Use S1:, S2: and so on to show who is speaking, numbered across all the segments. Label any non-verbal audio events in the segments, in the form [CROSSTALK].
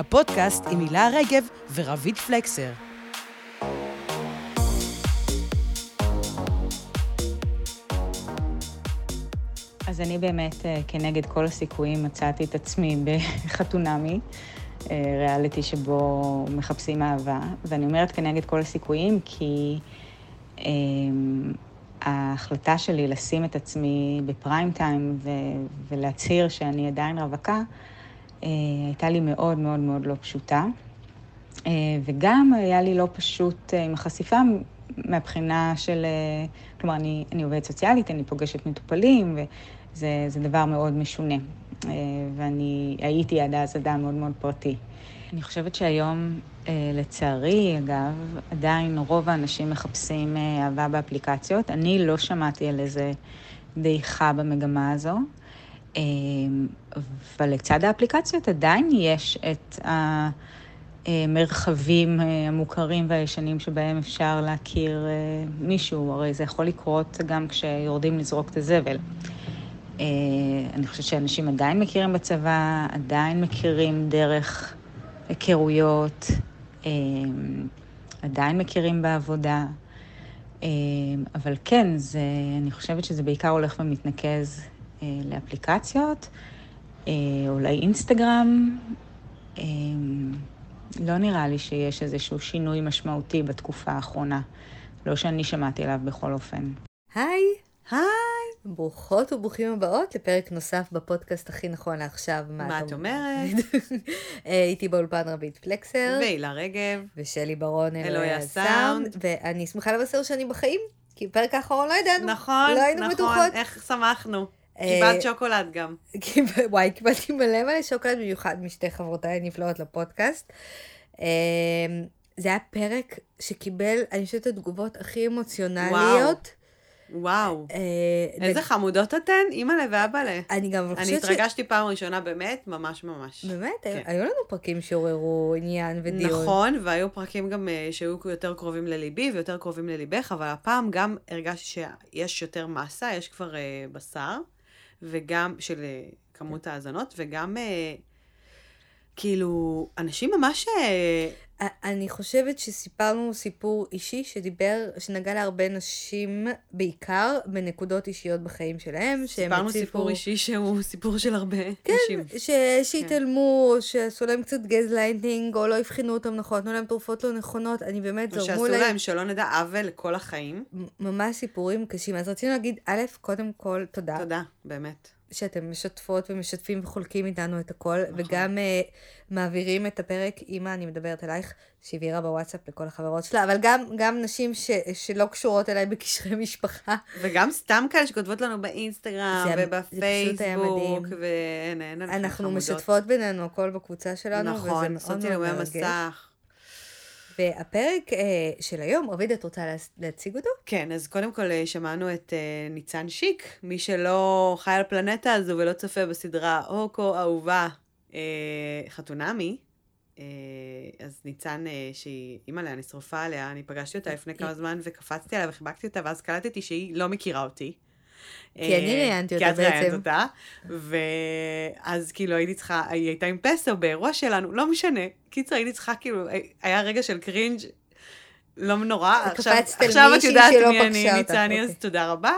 S1: הפודקאסט עם הילה רגב ורביד פלקסר.
S2: אז אני באמת, אה, כנגד כל הסיכויים, מצאתי את עצמי [LAUGHS] בחתונמי, אה, ריאליטי שבו מחפשים אהבה. ואני אומרת כנגד כל הסיכויים כי אה, ההחלטה שלי לשים את עצמי בפריים טיים ולהצהיר שאני עדיין רווקה, הייתה לי מאוד מאוד מאוד לא פשוטה. אה, וגם היה לי לא פשוט אה, עם החשיפה מהבחינה של, אה, כלומר, אני, אני עובדת סוציאלית, אני פוגשת מטופלים, וזה דבר מאוד משונה. אה, ואני הייתי עד אז אדם מאוד מאוד פרטי. אני חושבת שהיום, אה, לצערי, אגב, עדיין רוב האנשים מחפשים אה, אהבה באפליקציות. אני לא שמעתי על איזה דעיכה במגמה הזו. אבל לצד האפליקציות עדיין יש את המרחבים המוכרים והישנים שבהם אפשר להכיר מישהו, הרי זה יכול לקרות גם כשיורדים לזרוק את הזבל. אני חושבת שאנשים עדיין מכירים בצבא, עדיין מכירים דרך היכרויות, עדיין מכירים בעבודה, אבל כן, זה, אני חושבת שזה בעיקר הולך ומתנקז לאפליקציות, אולי אינסטגרם. לא נראה לי שיש איזשהו שינוי משמעותי בתקופה האחרונה. לא שאני שמעתי עליו בכל אופן.
S3: היי.
S1: היי.
S3: ברוכות וברוכים הבאות לפרק נוסף בפודקאסט הכי נכון לעכשיו.
S1: מה את אומרת? [LAUGHS]
S3: איתי באולפן רבית פלקסר.
S1: והילה רגב.
S3: ושלי ברון
S1: אלוהי הסאונד.
S3: ואני שמחה לבשר שאני בחיים, כי בפרק האחרון לא ידענו.
S1: נכון,
S3: לא היינו
S1: נכון.
S3: בטוחות.
S1: איך שמחנו. קיבלת שוקולד גם. [LAUGHS]
S3: וואי, קיבלתי מלא מלא שוקולד, במיוחד משתי חברותיי הנפלאות לפודקאסט. זה היה פרק שקיבל, אני חושבת, התגובות הכי אמוציונליות.
S1: וואו. איזה חמודות אתן, אימא'לה ואבא'לה.
S3: אני גם
S1: אני התרגשתי פעם ראשונה באמת, ממש ממש.
S3: באמת? היו לנו פרקים שעוררו עניין ודיון.
S1: נכון, והיו פרקים גם שהיו יותר קרובים לליבי ויותר קרובים לליבך, אבל הפעם גם הרגשתי שיש יותר מסה, יש כבר בשר, וגם של כמות האזנות, וגם כאילו, אנשים ממש...
S3: אני חושבת שסיפרנו סיפור אישי שדיבר, שנגע להרבה נשים, בעיקר בנקודות אישיות בחיים שלהם.
S1: סיפרנו סיפור אישי שהוא סיפור של הרבה
S3: כן,
S1: נשים.
S3: כן, שהתעלמו, או שעשו להם קצת גז ליינטינג, או לא הבחינו אותם נכון, נתנו להם תרופות לא נכונות, אני באמת זרמו להם...
S1: או שעשו להם שלא נדע עוול לכל החיים.
S3: ממש סיפורים קשים. אז רצינו להגיד, א', קודם כל, תודה.
S1: תודה, באמת.
S3: שאתם משתפות ומשתפים וחולקים איתנו את הכל, נכון. וגם uh, מעבירים את הפרק, אמא, אני מדברת אלייך, שהעבירה בוואטסאפ לכל החברות שלה, אבל גם, גם נשים ש, שלא קשורות אליי בקשרי משפחה.
S1: וגם סתם כאלה שכותבות לנו באינסטגרם זה, ובפייסבוק, ואין, אין,
S3: אנחנו חמודות. משתפות בינינו הכל בקבוצה שלנו,
S1: נכון, עושות צילומי מסך.
S3: והפרק אה, של היום, רביד, את רוצה להציג אותו?
S1: כן, אז קודם כל שמענו את אה, ניצן שיק, מי שלא חי על הפלנטה הזו ולא צופה בסדרה כה אהובה אה, חתונמי, אה, אז ניצן, אה, שהיא אימא'לה, אני שרופה עליה, אני פגשתי אותה לפני כמה זמן וקפצתי עליה וחיבקתי אותה, ואז קלטתי שהיא לא מכירה אותי.
S3: כי אני ראיינתי אותה בעצם.
S1: כי את ראיינת אותה, ואז כאילו הייתי צריכה, היא הייתה עם פסו באירוע שלנו, לא משנה. קיצר, הייתי צריכה, כאילו, היה רגע של קרינג' לא נורא. עכשיו את יודעת מי אני, ניצני, אז תודה רבה.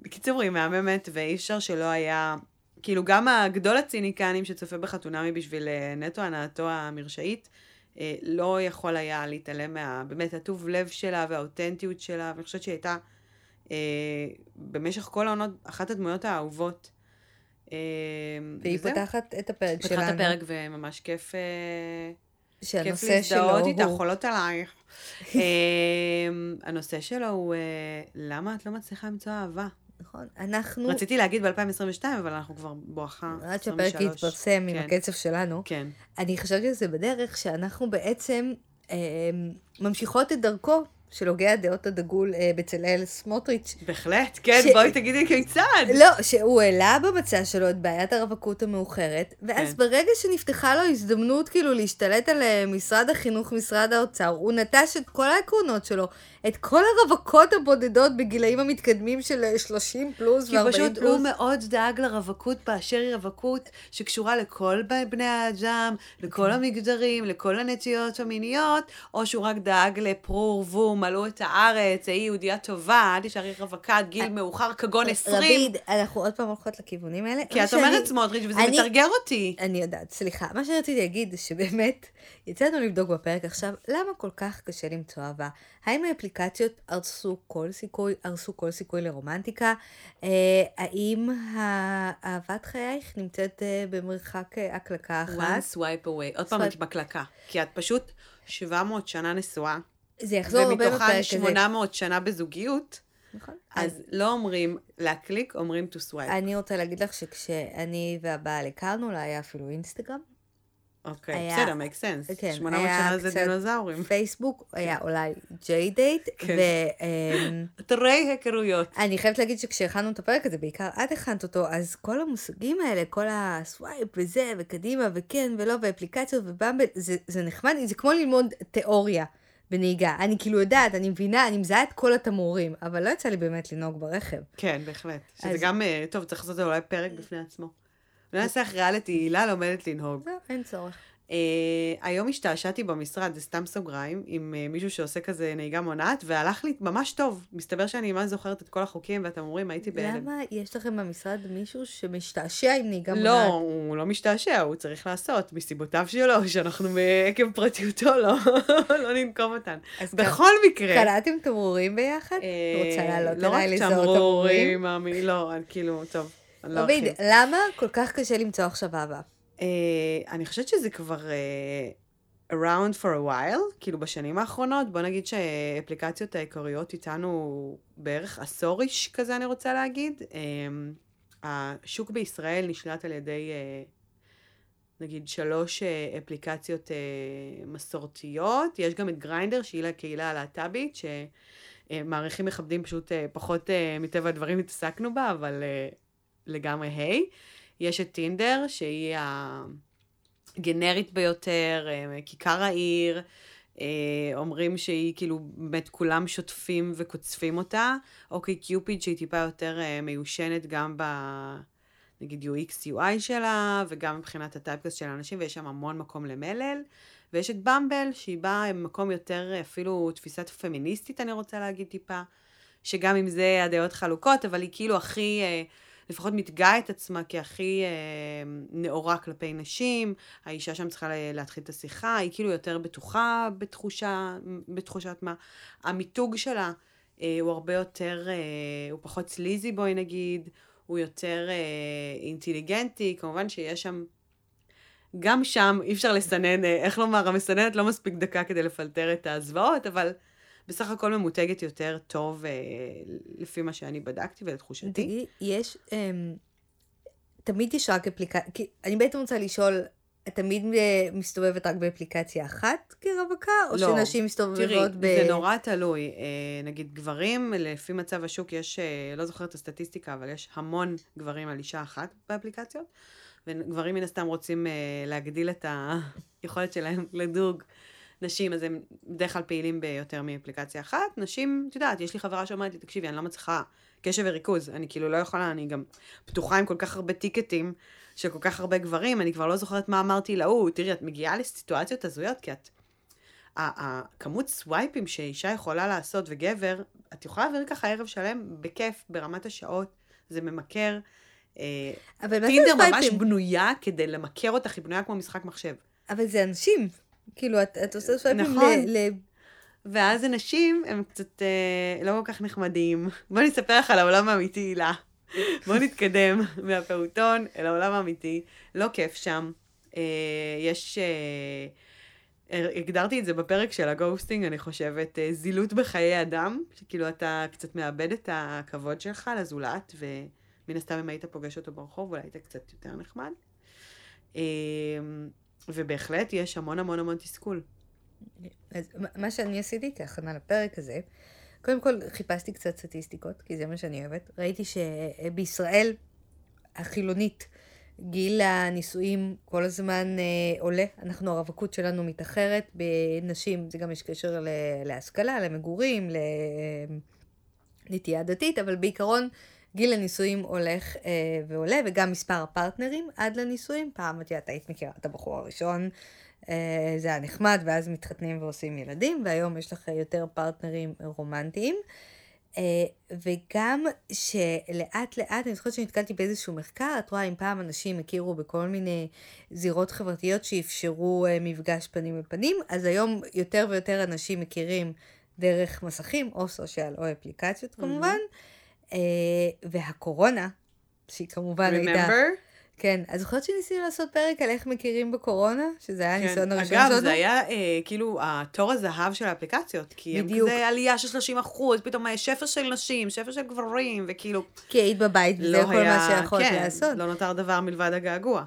S1: בקיצור, היא מהממת, ואי אפשר שלא היה... כאילו, גם הגדול הציניקנים שצופה בחתונמי בשביל נטו הנאתו המרשאית, לא יכול היה להתעלם מה... באמת, הטוב לב שלה והאותנטיות שלה, ואני חושבת שהיא הייתה... אה, במשך כל העונות, אחת הדמויות האהובות. אה,
S3: והיא וזהו. פותחת את הפרק שלנו.
S1: פתחת הפרק וממש כיף,
S3: שהנושא
S1: כיף להזדהות איתה,
S3: הוא...
S1: חולות עלייך. [LAUGHS] הנושא שלו הוא, למה את לא מצליחה למצוא אהבה?
S3: נכון, אנחנו...
S1: רציתי להגיד ב-2022, אבל אנחנו כבר בואכה 23.
S3: עד שהפרק יתפרסם עם הקצב שלנו.
S1: כן.
S3: אני חשבתי שזה בדרך שאנחנו בעצם אה, ממשיכות את דרכו של הוגה הדעות הדגול אה, בצלאל סמוטריץ'.
S1: בהחלט, כן,
S3: ש-
S1: בואי תגידי כיצד.
S3: לא, שהוא העלה במצע שלו את בעיית הרווקות המאוחרת, ואז
S1: כן.
S3: ברגע שנפתחה לו הזדמנות כאילו להשתלט על אה, משרד החינוך, משרד האוצר, הוא נטש את כל העקרונות שלו, את כל הרווקות הבודדות בגילאים המתקדמים של אה, 30 פלוס
S1: כי
S3: ו-40
S1: פשוט
S3: פלוס.
S1: הוא מאוד דאג לרווקות באשר היא רווקות שקשורה לכל בני האדם, לכל
S3: אוקיי.
S1: המגדרים, לכל הנטיות המיניות, או שהוא רק דאג לפרו ורבו, מלאו את הארץ, היא יהודייה טובה, אל תישארי רווקה עד גיל מאוחר כגון 20.
S3: רביד, אנחנו עוד פעם הולכות לכיוונים האלה.
S1: כי את אומרת סמוטריץ' וזה מתרגר אותי.
S3: אני יודעת, סליחה. מה שרציתי להגיד שבאמת, יצאנו לבדוק בפרק עכשיו, למה כל כך קשה למצוא אהבה? האם האפליקציות הרסו כל סיכוי, הרסו כל סיכוי לרומנטיקה? אה, האם אהבת חייך נמצאת אה, במרחק אה, הקלקה אחת?
S1: one swipe away. עוד פעם את מקלקה. כי את פשוט 700 שנה נשואה,
S3: זה יחזור הרבה בפרק
S1: ומתוכן
S3: הזה.
S1: 800 שנה בזוגיות,
S3: נכון.
S1: אז לא אומרים להקליק, אומרים to swipe.
S3: אני רוצה להגיד לך שכשאני והבעל הכרנו, לה היה אפילו אינסטגרם.
S1: אוקיי,
S3: היה-
S1: בסדר, make sense.
S3: כן,
S1: 800
S3: היה
S1: שנה זה דינוזאורים.
S3: פייסבוק, היה אולי ג'יי דייט,
S1: כן. [LAUGHS] אתרי היכרויות.
S3: חייבת להגיד שכשהכנו את הפרק הזה, בעיקר את הכנת אותו, אז כל המושגים האלה, כל הסווייפ וזה, וקדימה, וכן, ולא, ואפליקציות ובמבל, זה, זה נחמד, זה כמו ללמוד תיאוריה בנהיגה. אני כאילו יודעת, אני מבינה, אני מזהה את כל התמרורים, אבל לא יצא לי באמת לנהוג ברכב.
S1: כן, בהחלט. שזה
S3: אז-
S1: גם, אה, טוב, צריך לעשות אולי פרק בפני עצמו. אולי נעשה איך ריאליטי, הילה לומדת לנהוג.
S3: לא, אין צורך.
S1: אה, היום השתעשעתי במשרד, זה סתם סוגריים, עם אה, מישהו שעושה כזה נהיגה מונעת, והלך לי ממש טוב. מסתבר שאני ממש זוכרת את כל החוקים והתמרורים, הייתי בהלם.
S3: למה יש לכם במשרד מישהו שמשתעשע עם נהיגה
S1: לא,
S3: מונעת?
S1: הוא לא משתעשע, הוא צריך לעשות, מסיבותיו שלו, שאנחנו עקב פרטיותו לא, לא ננקום אותן.
S3: אז
S1: בכל מקרה.
S3: קלעתם תמרורים ביחד?
S1: אה,
S3: רוצה לעלות
S1: לא רק
S3: לזהות תמרורים?
S1: תמרורים, מאמי, לא, אני כאילו, טוב, אני לא.
S3: למה כל כך קשה למצוא עכשיו אהבה?
S1: אה, אני חושבת שזה כבר אה, around for a while, כאילו בשנים האחרונות, בוא נגיד שהאפליקציות העיקריות איתנו בערך עשור איש כזה, אני רוצה להגיד. אה, השוק בישראל נשלט על ידי, אה, נגיד, שלוש אה, אפליקציות אה, מסורתיות. יש גם את גריינדר, שהיא לקהילה הלהט"בית, שמעריכים מכבדים פשוט אה, פחות אה, מטבע הדברים התעסקנו בה, אבל אה, לגמרי היי. יש את טינדר, שהיא הגנרית ביותר, אה, כיכר העיר, אה, אומרים שהיא כאילו, באמת כולם שוטפים וקוצפים אותה. אוקיי, קיופיד שהיא טיפה יותר אה, מיושנת גם ב... נגיד UX UI שלה, וגם מבחינת הטייפקאסט של האנשים, ויש שם המון מקום למלל. ויש את במבל, שהיא באה ממקום יותר, אה, אפילו תפיסת פמיניסטית, אני רוצה להגיד טיפה, שגם עם זה הדעות חלוקות, אבל היא כאילו הכי, אה, לפחות מתגאה את עצמה כהכי אה, נאורה כלפי נשים, האישה שם צריכה לה- להתחיל את השיחה, היא כאילו יותר בטוחה בתחושה, בתחושת מה. המיתוג שלה אה, הוא הרבה יותר, אה, הוא פחות סליזי בואי נגיד, הוא יותר אה, אינטליגנטי, כמובן שיש שם גם שם אי אפשר לסנן, אה, איך לומר, המסננת לא מספיק דקה כדי לפלטר את הזוועות, אבל בסך הכל ממותגת יותר טוב אה, לפי מה שאני בדקתי ולתחושתי.
S3: תגידי, יש, אמ, תמיד יש רק אפליקציה, כי אני בעצם רוצה לשאול, את תמיד אה, מסתובבת רק באפליקציה אחת כרווקה, או
S1: לא.
S3: שנשים מסתובבות
S1: תראי,
S3: ב...
S1: זה נורא תלוי. אה, נגיד גברים, לפי מצב השוק יש, אה, לא זוכרת את הסטטיסטיקה, אבל יש המון גברים על אישה אחת באפליקציות, וגברים מן הסתם רוצים אה, להגדיל את היכולת שלהם לדוג נשים, אז הם בדרך כלל פעילים ביותר מאפליקציה אחת. נשים, את יודעת, יש לי חברה שאומרת לי, תקשיבי, אני לא מצליחה קשב וריכוז, אני כאילו לא יכולה, אני גם פתוחה עם כל כך הרבה טיקטים של כל כך הרבה גברים, אני כבר לא זוכרת מה אמרתי להוא. תראי, את מגיעה לסיטואציות הזויות, כי את... הכמות סווייפים שאישה יכולה לעשות וגבר, את יכולה להעביר ככה ערב שלם בכיף, ברמת השעות, זה ממכר. אה,
S3: אבל מה זה
S1: טינדר ממש
S3: סווייפים?
S1: בנויה כדי למכר אותך, היא בנויה כמו משחק מחשב.
S3: אבל זה אנשים. כאילו, את, את עושה סווייפים
S1: נכון.
S3: ל... ל...
S1: ואז אנשים הם קצת אה, לא כל כך נחמדים. בואי נספר לך על העולם האמיתי, הילה. בואי נתקדם [LAUGHS] מהפעוטון אל העולם האמיתי. לא כיף שם. אה, יש... אה, הגדרתי את זה בפרק של הגוסטינג, אני חושבת, אה, זילות בחיי אדם, שכאילו אתה קצת מאבד את הכבוד שלך לזולת, ומן הסתם אם היית פוגש אותו ברחוב, אולי היית קצת יותר נחמד. ובהחלט יש המון המון המון תסכול.
S3: אז מה- שאני עשיתי כהכנה לפרק הזה, קודם כל חיפשתי קצת סטטיסטיקות, כי זה מה שאני אוהבת. ראיתי שבישראל החילונית, גיל הנישואים כל הזמן אה, עולה. אנחנו, הרווקות שלנו מתאחרת. בנשים זה גם יש קשר להשכלה, למגורים, לנטייה דתית, אבל בעיקרון גיל הנישואים הולך אה, ועולה, וגם מספר הפרטנרים עד לנישואים. פעם את יודעת, היית מכירה את הבחור הראשון, אה, זה היה נחמד, ואז מתחתנים ועושים ילדים, והיום יש לך יותר פרטנרים רומנטיים. אה, וגם שלאט לאט, אני זוכרת שנתקלתי באיזשהו מחקר, את רואה אם פעם אנשים הכירו בכל מיני זירות חברתיות שאפשרו אה, מפגש פנים בפנים, אז היום יותר ויותר אנשים מכירים דרך מסכים, או סושיאל או אפליקציות כמובן, אה, והקורונה, שהיא כמובן הייתה... כן, אז זוכרת שניסינו לעשות פרק על איך מכירים בקורונה? שזה היה הניסיון
S1: כן.
S3: הראשון
S1: אגב,
S3: שלנו?
S1: זה היה אה, כאילו התור הזהב של האפליקציות. כי הם
S3: בדיוק.
S1: כזה עלייה של 30 אחוז, פתאום היה שפע של נשים, שפע של גברים, וכאילו...
S3: כי היית בבית,
S1: לא
S3: כל
S1: היה...
S3: מה שיכולת
S1: כן,
S3: לעשות.
S1: לא נותר דבר מלבד הגעגוע.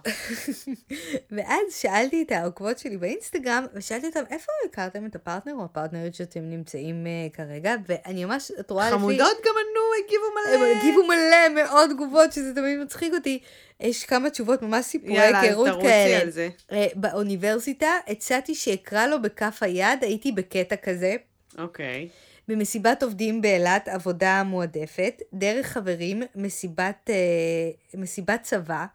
S1: [LAUGHS]
S3: ואז שאלתי את העוקבות שלי באינסטגרם, ושאלתי אותם, איפה הכרתם את הפרטנר או הפרטנרית שאתם נמצאים uh, כרגע? ואני ממש, את רואה לפי...
S1: חמודות גם ענו, הגיבו
S3: הם
S1: מלא.
S3: הגיבו מלא מאוד תגובות, שזה תמיד מצחיק אותי. יש כמה תשובות, ממש סיפורי
S1: יאללה, אז
S3: היכרות
S1: תרוצי
S3: כאלה.
S1: על זה.
S3: אה, באוניברסיטה הצעתי שאקרא לו בכף היד, הייתי בקטע כזה.
S1: אוקיי.
S3: במסיבת עובדים באילת, עבודה מועדפת, דרך חברים, מסיבת, אה, מסיבת צבא,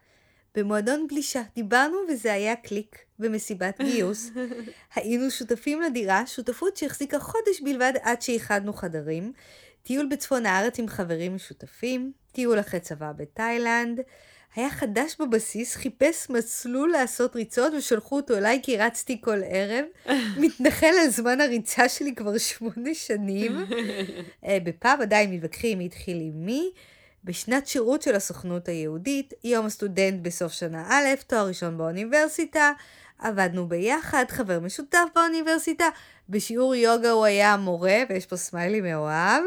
S3: במועדון גלישה. דיברנו וזה היה קליק במסיבת גיוס. [LAUGHS] היינו שותפים לדירה, שותפות שהחזיקה חודש בלבד עד שאיחדנו חדרים. טיול בצפון הארץ עם חברים משותפים, טיול אחרי צבא בתאילנד. היה חדש בבסיס, חיפש מסלול לעשות ריצות ושלחו אותו אליי כי רצתי כל ערב. [LAUGHS] מתנחל על זמן הריצה שלי כבר שמונה שנים. [LAUGHS] אה, בפאב עדיין מתווכחים מי התחיל עם מי. בשנת שירות של הסוכנות היהודית, יום הסטודנט בסוף שנה א', תואר ראשון באוניברסיטה, עבדנו ביחד, חבר משותף באוניברסיטה, בשיעור יוגה הוא היה המורה, ויש פה סמיילי מאוהב.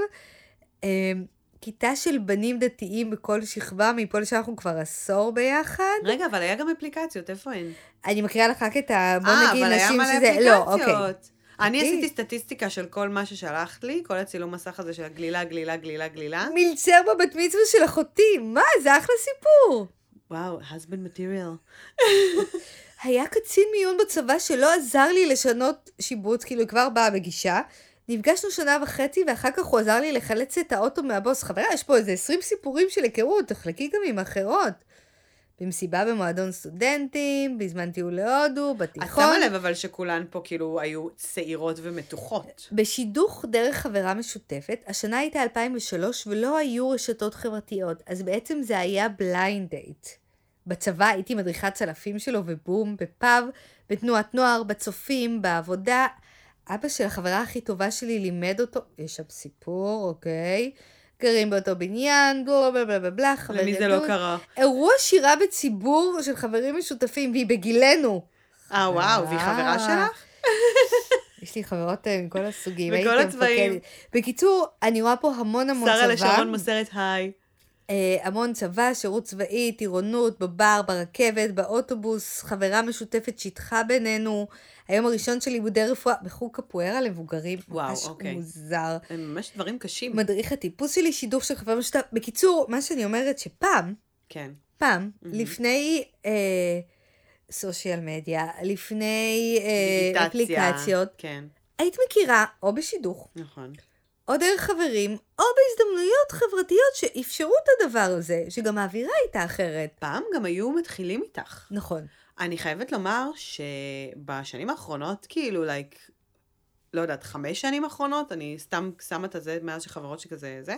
S3: אה, כיתה של בנים דתיים בכל שכבה, מפה לשם אנחנו כבר עשור ביחד.
S1: רגע, אבל היה גם אפליקציות, איפה הן?
S3: אני מקריאה לך רק את ה... בוא
S1: אה,
S3: נגיד
S1: אבל היה
S3: נשים
S1: מלא
S3: שזה... לא, אוקיי.
S1: אפליקציות. אני
S3: אוקיי.
S1: עשיתי סטטיסטיקה של כל מה ששלחת לי, כל הצילום מסך הזה של הגלילה, גלילה, גלילה, גלילה.
S3: מלצר בבת מצווה של אחותי, מה? זה אחלה סיפור.
S1: וואו, husband material. [LAUGHS]
S3: היה קצין מיון בצבא שלא עזר לי לשנות שיבוץ, כאילו היא כבר באה בגישה. נפגשנו שנה וחצי, ואחר כך הוא עזר לי לחלץ את האוטו מהבוץ. חברה, יש פה איזה 20 סיפורים של היכרות, תחלקי גם עם אחרות. במסיבה במועדון סטודנטים, בזמן טיול להודו,
S1: את
S3: בתיכון.
S1: שמה לב אבל שכולן פה כאילו היו צעירות ופתוחות.
S3: בשידוך דרך חברה משותפת, השנה הייתה 2003 ולא היו רשתות חברתיות, אז בעצם זה היה blind date. בצבא הייתי מדריכת צלפים שלו ובום, בפאב, בתנועת נוער, בצופים, בעבודה. אבא של החברה הכי טובה שלי לימד אותו, יש שם סיפור, אוקיי? גרים באותו בניין, בלה בלה בלה בלה חבר
S1: למי זה לא
S3: ילדות.
S1: קרה?
S3: אירוע שירה בציבור של חברים משותפים, והיא בגילנו.
S1: אה, וואו, והיא חברה
S3: אה.
S1: שלך? [LAUGHS]
S3: יש לי חברות אה, מכל הסוגים.
S1: בכל
S3: הייתי
S1: הצבעים.
S3: בקיצור, אני רואה פה המון המון
S1: שרה
S3: צבא.
S1: לשרון מוסרת היי.
S3: אה, המון צבא, שירות צבאי, טירונות, בבר, ברכבת, באוטובוס, חברה משותפת שיטחה בינינו. היום הראשון של לימודי רפואה בחוג קפוארה למבוגרים.
S1: וואו,
S3: ממש
S1: אוקיי.
S3: מוזר.
S1: הם ממש דברים קשים.
S3: מדריך הטיפוס שלי, שידוך של חבר משותף. בקיצור, מה שאני אומרת שפעם,
S1: כן.
S3: פעם,
S1: מהמם.
S3: לפני אה, סושיאל מדיה, לפני אה. אפליקציות,
S1: כן,
S3: היית מכירה או בשידוך,
S1: נכון.
S3: או דרך חברים, או בהזדמנויות חברתיות שאפשרו את הדבר הזה, שגם האווירה הייתה אחרת.
S1: פעם גם היו מתחילים איתך.
S3: נכון.
S1: אני חייבת לומר שבשנים האחרונות, כאילו, לייק, לא יודעת, חמש שנים האחרונות, אני סתם שמה את זה מאז שחברות שכזה זה,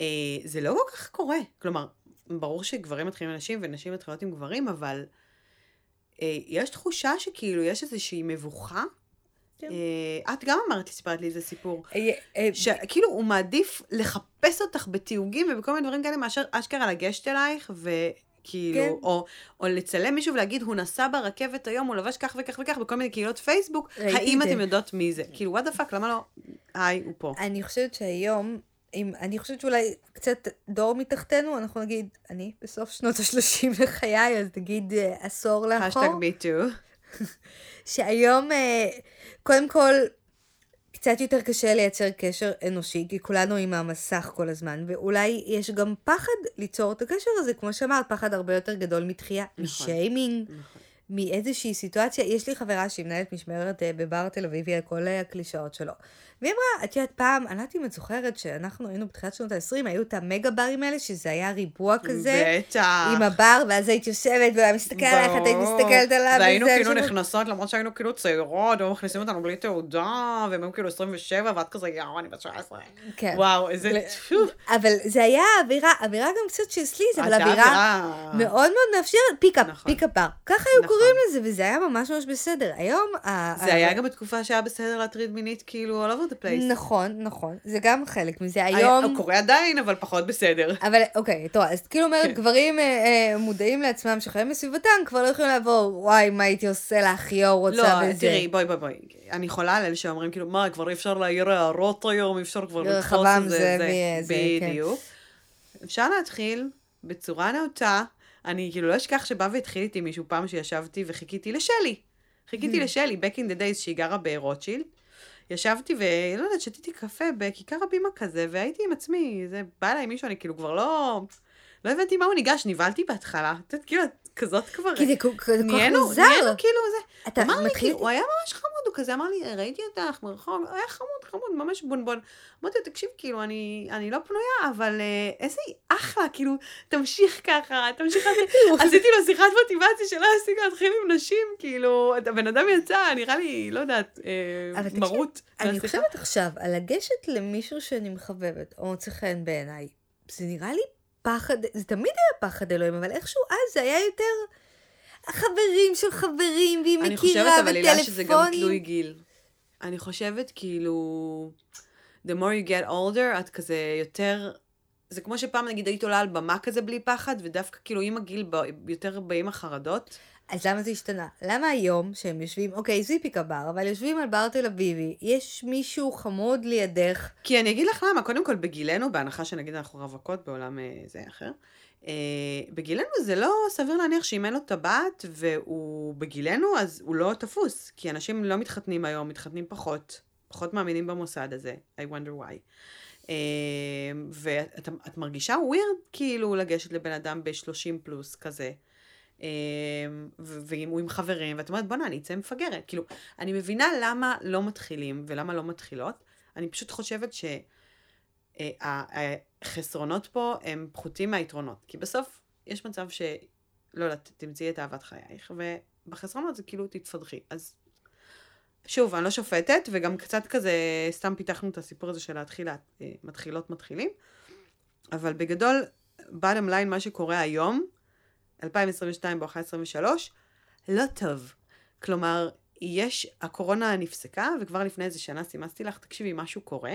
S1: אה, זה לא כל כך קורה. כלומר, ברור שגברים מתחילים עם נשים ונשים מתחילות עם גברים, אבל אה, יש תחושה שכאילו יש איזושהי מבוכה.
S3: כן.
S1: אה, את גם אמרת, סיפרת לי איזה סיפור. שכאילו הוא מעדיף לחפש אותך בתיוגים ובכל מיני דברים כאלה מאשר אשכרה לגשת אלייך וכאילו,
S3: כן.
S1: או, או לצלם מישהו ולהגיד הוא נסע ברכבת היום, הוא לבש כך וכך וכך בכל מיני קהילות פייסבוק, האם. אתם יודעות מי זה? כאילו what the fuck, למה לא? היי, הוא פה.
S3: אני חושבת שהיום, אם, אני חושבת שאולי קצת דור מתחתנו, אנחנו נגיד, אני בסוף שנות ה-30 לחיי, אז נגיד אה, עשור לאחור.
S1: hashtag me too.
S3: שהיום, אה, קודם כל, קצת יותר קשה לייצר קשר אנושי, כי כולנו עם המסך כל הזמן, ואולי יש גם פחד ליצור את הקשר הזה, כמו שאמרת, פחד הרבה יותר גדול מתחייה,
S1: נכון.
S3: משיימינג,
S1: נכון.
S3: מאיזושהי סיטואציה. יש לי חברה שהיא מנהלת משמרת אה, בבר תל אביבי על כל אה, הקלישאות שלו. והיא אמרה, את יודעת, פעם, אני לא יודעת אם את זוכרת שאנחנו היינו בתחילת שנות ה-20, היו את המגה ברים האלה, שזה היה ריבוע כזה,
S1: בטח.
S3: עם הבר, ואז היית יושבת, והוא היה מסתכל עלייך, את היית מסתכלת עליו,
S1: והיינו
S3: וזה,
S1: כאילו
S3: עכשיו-
S1: נכנסות, למרות שהיינו כאילו צעירות, היו מכניסים אותנו בלי תעודה, והם היו כאילו 27, ואת כזה, יאו, אני בת 19.
S3: כן.
S1: וואו, איזה...
S3: ל-. אבל זה היה אווירה, אווירה גם קצת של sleaze, אבל אווירה מאוד מאוד מאפשרת, pick up,
S1: נכון.
S3: pick up bar. ככה היו
S1: נכון.
S3: קוראים לזה, וזה היה ממש ממש בסדר. היום...
S1: זה היה גם בתקופה שהיה בסדר להטריד מינית, כאילו, the place.
S3: נכון, נכון. זה גם חלק מזה.
S1: היה-
S3: היום...
S1: הוא קורה עדיין, אבל פחות בסדר.
S3: אבל אוקיי, טוב, אז כאילו אומרת,
S1: כן.
S3: גברים אה, אה, מודעים לעצמם שחיים בסביבתם, כבר לא יכולים לעבור, וואי, מה הייתי עושה לך, יואו, רוצה
S1: לא,
S3: וזה.
S1: תראי, בואי, בואי, בואי. אני חולה על אלה שאומרים, כאילו, מה, כבר אי אפשר להעיר הערות היום, אי אפשר כבר לתפוס את זה.
S3: זאבי, זה, כן.
S1: בדיוק. אפשר להתחיל בצורה נאותה. אני כאילו לא אשכח שבא והתחיל איתי מישהו פעם שישבתי וחיכיתי לשלי. חיכיתי
S3: Hmm.
S1: לשלי, back in the days שהיא גרה ברוטשילד. ישבתי ולא יודעת, שתיתי קפה בכיכר הבימה כזה, והייתי עם עצמי, זה בא אליי מישהו, אני כאילו כבר לא... לא הבנתי מה הוא ניגש, נבהלתי בהתחלה. את יודעת, כאילו, את כזאת כבר...
S3: כי זה כל כך מוזר.
S1: נהיינו כאילו זה.
S3: אתה
S1: אמר לי. כאילו, הוא היה ממש חמוד, הוא כזה אמר לי, ראיתי אותך מרחוק, היה חמוד, חמוד, ממש בונבון. אמרתי לו, תקשיב, כאילו, אני, אני לא פנויה, אבל אה, איזה אחלה, כאילו, תמשיך ככה, תמשיך ככה. [LAUGHS] עשיתי לו שיחת מוטיבציה שלא הספיקה להתחיל עם נשים, כאילו, הבן אדם יצא, נראה לי, לא יודעת, אה, מרות.
S3: אני. חושבת עכשיו, על לגשת למישהו שאני מחבבת, או מוצא חן בעיניי, זה נראה לי פחד, זה תמיד היה פחד אלוהים, אבל איכשהו אז זה היה יותר החברים של חברים, והיא
S1: אני
S3: מכירה,
S1: חושבת, אבל הילה, שזה גם. תלוי גיל. אני חושבת, כאילו, the more you get older, את כזה יותר... זה כמו שפעם נגיד היית עולה על במה כזה בלי פחד, ודווקא כאילו עם הגיל ב- יותר באים החרדות.
S3: אז למה זה השתנה? למה היום שהם יושבים, אוקיי, זיפיקה בר, אבל יושבים על בר תל אביבי, יש מישהו חמוד לידך,
S1: כי אני אגיד לך למה, קודם כל בגילנו, בהנחה שנגיד אנחנו רווקות בעולם אה, זה אחר, אה, בגילנו זה לא סביר להניח שאם אין לו טבעת והוא בגילנו, אז הוא לא תפוס. כי אנשים לא מתחתנים היום, מתחתנים פחות, פחות מאמינים במוסד הזה, I wonder why. אה, ואת את מרגישה ווירד כאילו לגשת לבן אדם ב-30 פלוס כזה. אה, ו- ואם הוא עם חברים, ואת אומרת, בואנה, אני אצא מפגרת. כאילו, אני מבינה למה לא מתחילים ולמה לא מתחילות. אני פשוט חושבת שהחסרונות פה הם פחותים מהיתרונות. כי בסוף יש מצב ש... לא יודעת, תמצאי את אהבת חייך, ובחסרונות זה כאילו תתפדחי. אז שוב, אני לא שופטת, וגם קצת כזה, סתם פיתחנו את הסיפור הזה של להתחיל, אה, מתחילות מתחילים. אבל בגדול, bottom line, מה שקורה היום, 2022 בואכה 23, לא טוב. כלומר, יש, הקורונה נפסקה, וכבר לפני איזה שנה סימסתי לך, תקשיבי, משהו קורה,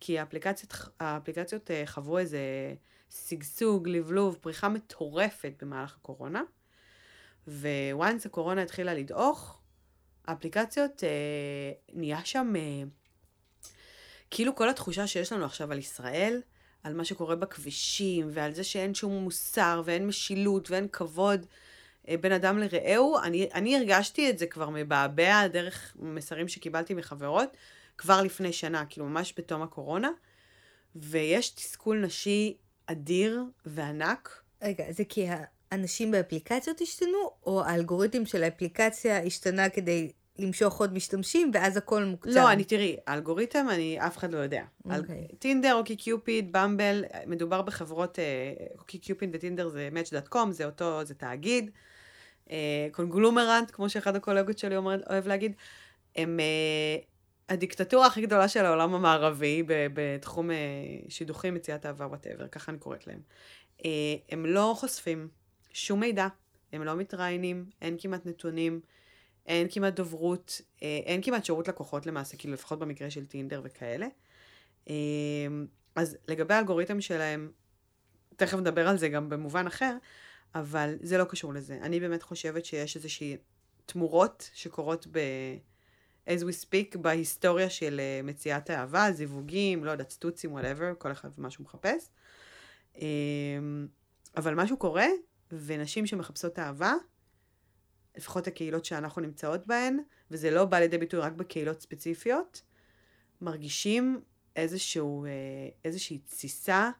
S1: כי האפליקציות, האפליקציות אה, חוו איזה שגשוג, לבלוב, פריחה מטורפת במהלך הקורונה, וואנס הקורונה התחילה לדעוך, האפליקציות, אה, נהיה שם, אה, כאילו כל התחושה שיש לנו עכשיו על ישראל, על מה שקורה בכבישים, ועל זה שאין שום מוסר, ואין משילות, ואין כבוד אה, בין אדם לרעהו, אני, אני הרגשתי את זה כבר מבעבע דרך מסרים שקיבלתי מחברות, כבר לפני שנה, כאילו ממש בתום הקורונה, ויש תסכול נשי אדיר וענק.
S3: רגע, זה כי האנשים באפליקציות השתנו, או האלגוריתם של האפליקציה השתנה כדי למשוך עוד משתמשים, ואז הכל מוקצן?
S1: לא, אני תראי, האלגוריתם, אני, אף אחד לא יודע. על-. טינדר, OkCupid, Bumble, מדובר בחברות, אה, OkCupid וטינדר זה match.com, זה אותו, זה תאגיד. אה, קונגלומרנט, כמו שאחד הקולגות שלי אומר, אוהב להגיד, הם אה, הדיקטטורה הכי גדולה של העולם המערבי בתחום אה, שידוכים, מציאת אהבה, whatever, ככה אני קוראת להם. אה, הם לא חושפים שום מידע, הם לא מתראיינים, אין כמעט נתונים. אין כמעט דוברות, אה, אין כמעט שירות לקוחות למעשה, כאילו לפחות במקרה של טינדר וכאלה. אה, אז לגבי האלגוריתם שלהם, תכף נדבר על זה גם במובן אחר, אבל זה לא קשור לזה. אני באמת חושבת שיש איזושהי תמורות שקורות ב... as we speak בהיסטוריה של אה, מציאת אהבה, זיווגים, לא יודעת, סטוצים, whatever, כל אחד ומה שהוא מחפש. אבל משהו קורה, ונשים שמחפשות אהבה, לפחות הקהילות שאנחנו נמצאות בהן, וזה לא בא לידי ביטוי רק בקהילות ספציפיות, מרגישים איזשהו, אה, איזושהי תסיסה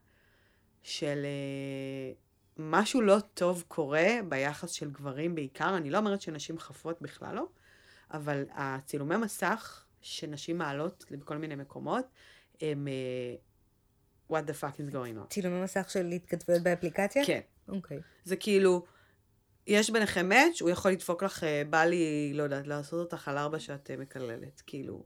S1: של אה, משהו לא טוב קורה ביחס של גברים בעיקר. אני לא אומרת שנשים חפות בכלל לא, אבל הצילומי מסך שנשים מעלות בכל מיני מקומות, הם אה, what the fuck is going on.
S3: צילומי מסך של התכתבויות באפליקציה?
S1: כן.
S3: אוקיי.
S1: זה כאילו, יש ביניכם מאץ', הוא יכול לדפוק לך, אה, בא לי, לא יודעת, לעשות אותך על ארבע שאת אה, מקללת, כאילו,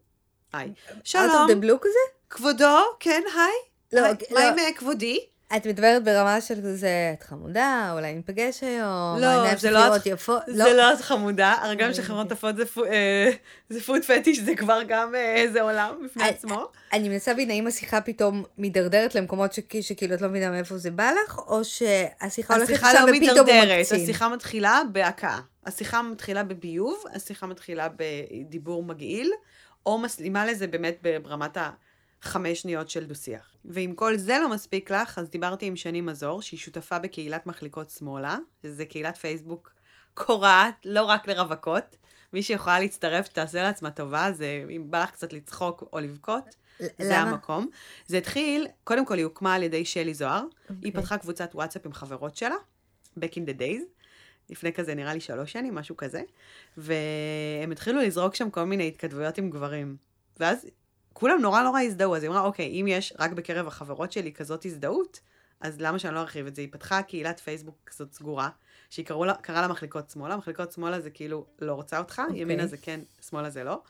S1: היי. שלום,
S3: of the blue כזה?
S1: כבודו, כן, היי.
S3: לא,
S1: היי,
S3: לא.
S1: מה עם אה, כבודי?
S3: את מדברת ברמה של כזה, את חמודה, אולי ניפגש היום,
S1: לא, זה לא את-
S3: יפות.
S1: זה לא את חמודה, הרי גם שחברות עפות זה פו- אה, זה פוד פטיש, זה כבר גם אה, איזה עולם בפני
S3: אה,
S1: עצמו.
S3: אני מנסה להבין האם השיחה פתאום מידרדרת למקומות שכי- שכאילו את לא מבינה מאיפה זה בא לך, או שהשיחה הולכת
S1: השיחה
S3: שם
S1: לא
S3: ופתאום הוא
S1: מידרדרת,
S3: מקצין.
S1: השיחה מתחילה בהכאה. השיחה מתחילה בביוב, השיחה מתחילה בדיבור מגעיל, או מסלימה לזה באמת ברמת החמש שניות של דו-שיח. ואם כל זה לא מספיק לך, אז דיברתי עם שני מזור, שהיא שותפה בקהילת מחליקות שמאלה, שזה קהילת פייסבוק קורעת, לא רק לרווקות. מי שיכולה להצטרף, תעשה לעצמה טובה, זה אם בא לך קצת לצחוק או לבכות. זה? המקום. זה התחיל, קודם כל היא הוקמה על ידי שלי זוהר. היא
S3: אוקיי.
S1: פתחה קבוצת וואטסאפ עם חברות שלה, back in the days, לפני כזה נראה לי שלוש שנים, משהו כזה, והם התחילו לזרוק שם כל מיני התכתבויות עם גברים. ואז כולם נורא נורא הזדהו, אז היא אמרה, אוקיי, אם יש רק בקרב החברות שלי כזאת הזדהות, אז למה שאני לא ארחיב את זה? היא פתחה קהילת פייסבוק כזאת סגורה, שהיא קראו לה, קראה לה מחליקות שמאלה, מחליקות שמאלה זה כאילו לא רוצה אותך,
S3: אוקיי.
S1: ימינה זה כן, שמאלה זה לא.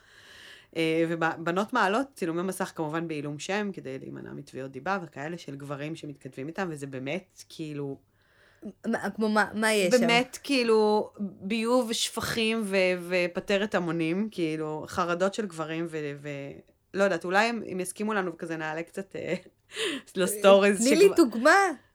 S1: אה, ובנות מעלות צילומי מסך כמובן בעילום שם, כדי להימנע מתביעות דיבה וכאלה של גברים שמתכתבים איתם, וזה באמת כאילו,
S3: מה- כמו מה מה יש שם?
S1: באמת כאילו ביוב שפכים ו- ופטרת המונים, כאילו חרדות של גברים ו... לא יודעת, אולי הם, הם יסכימו לנו וכזה נעלה קצת אה, [LAUGHS] לסטוריז.
S3: תני לי דוגמה.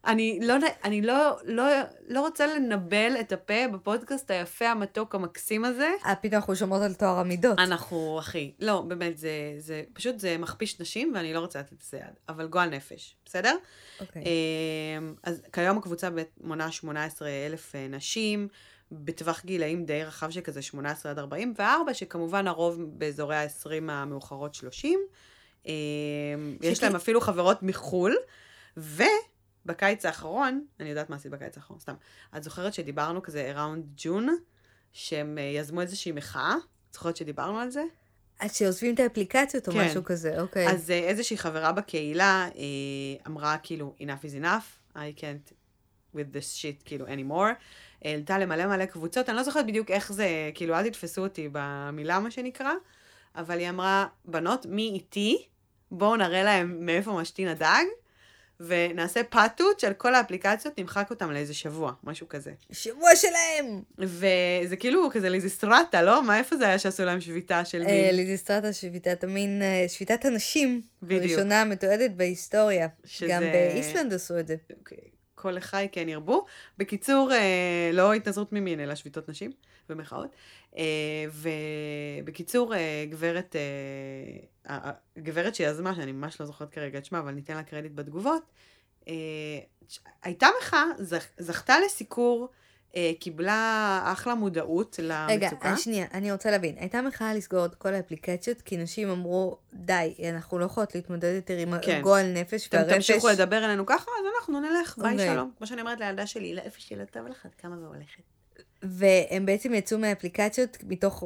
S1: אני לא, אני לא, לא, לא רוצה לנבל את הפה בפודקאסט היפה, המתוק, המקסים הזה.
S3: אה, פתאום אנחנו שומעות על טוהר המידות.
S1: אנחנו, אחי, לא, באמת, זה, זה פשוט, זה מכפיש נשים, ואני לא רוצה לתת לזה יד, אבל גועל נפש, בסדר?
S3: אוקיי.
S1: אמ, אז כיום הקבוצה מונה 18 אלף אה, נשים, בטווח גילאים די רחב שכזה 18 עד 44, שכמובן הרוב באזורי ה-20 המאוחרות 30. אמ, יש
S3: שכי-
S1: להם אפילו חברות מחו"ל, ובקיץ האחרון, אני יודעת מה עשית בקיץ האחרון, סתם. את זוכרת שדיברנו כזה around June, שהם אה, יזמו איזושהי מחאה? את זוכרת שדיברנו על זה?
S3: אז שעוזבים את האפליקציות או
S1: כן.
S3: משהו כזה, אוקיי.
S1: אז אה, איזושהי חברה בקהילה אה, אמרה כאילו, enough is enough, I can't with this shit כאילו anymore. העלתה למלא מלא קבוצות, אני לא זוכרת בדיוק איך זה, כאילו, אל תתפסו אותי במילה, מה שנקרא, אבל היא אמרה, בנות, מי איתי? בואו נראה להם מאיפה משתין הדג, ונעשה פאטות של כל האפליקציות, נמחק אותם לאיזה שבוע, משהו כזה.
S3: שבוע שלהם!
S1: וזה כאילו כזה ליזיסטרטה, לא? מה, איפה זה היה שעשו להם שביתה של
S3: אה,
S1: מין?
S3: ליזיסטרטה שביתת המין, אה, שביתת הנשים.
S1: בדיוק.
S3: הראשונה המתועדת בהיסטוריה.
S1: שזה-
S3: גם באיסלנד עשו את זה.
S1: כל לחי כן ירבו. בקיצור, אה, לא התנזרות ממין, אלא שביתות נשים במחאות. אה, ובקיצור, אה, גברת, אה, גברת שיזמה, שאני ממש לא זוכרת כרגע את שמה, אבל ניתן לה קרדיט בתגובות, אה, הייתה מחאה, זכ, זכתה לסיקור, קיבלה אחלה מודעות
S3: רגע,
S1: למצוקה.
S3: אה, שנייה, אני רוצה להבין. הייתה מחאה לסגור את כל האפליקציות, כי נשים אמרו, די, אנחנו לא יכולות להתמודד יותר עם
S1: כן.
S3: הגועל נפש
S1: אתם
S3: והרפש.
S1: תמשיכו לדבר אלינו ככה, אז אנחנו נלך, ביי
S3: אוקיי.
S1: שלום. כמו שאני אומרת לילדה שלי, לאיפה שהיא לא טוב לך, כמה והולכת.
S3: והם בעצם יצאו מהאפליקציות מתוך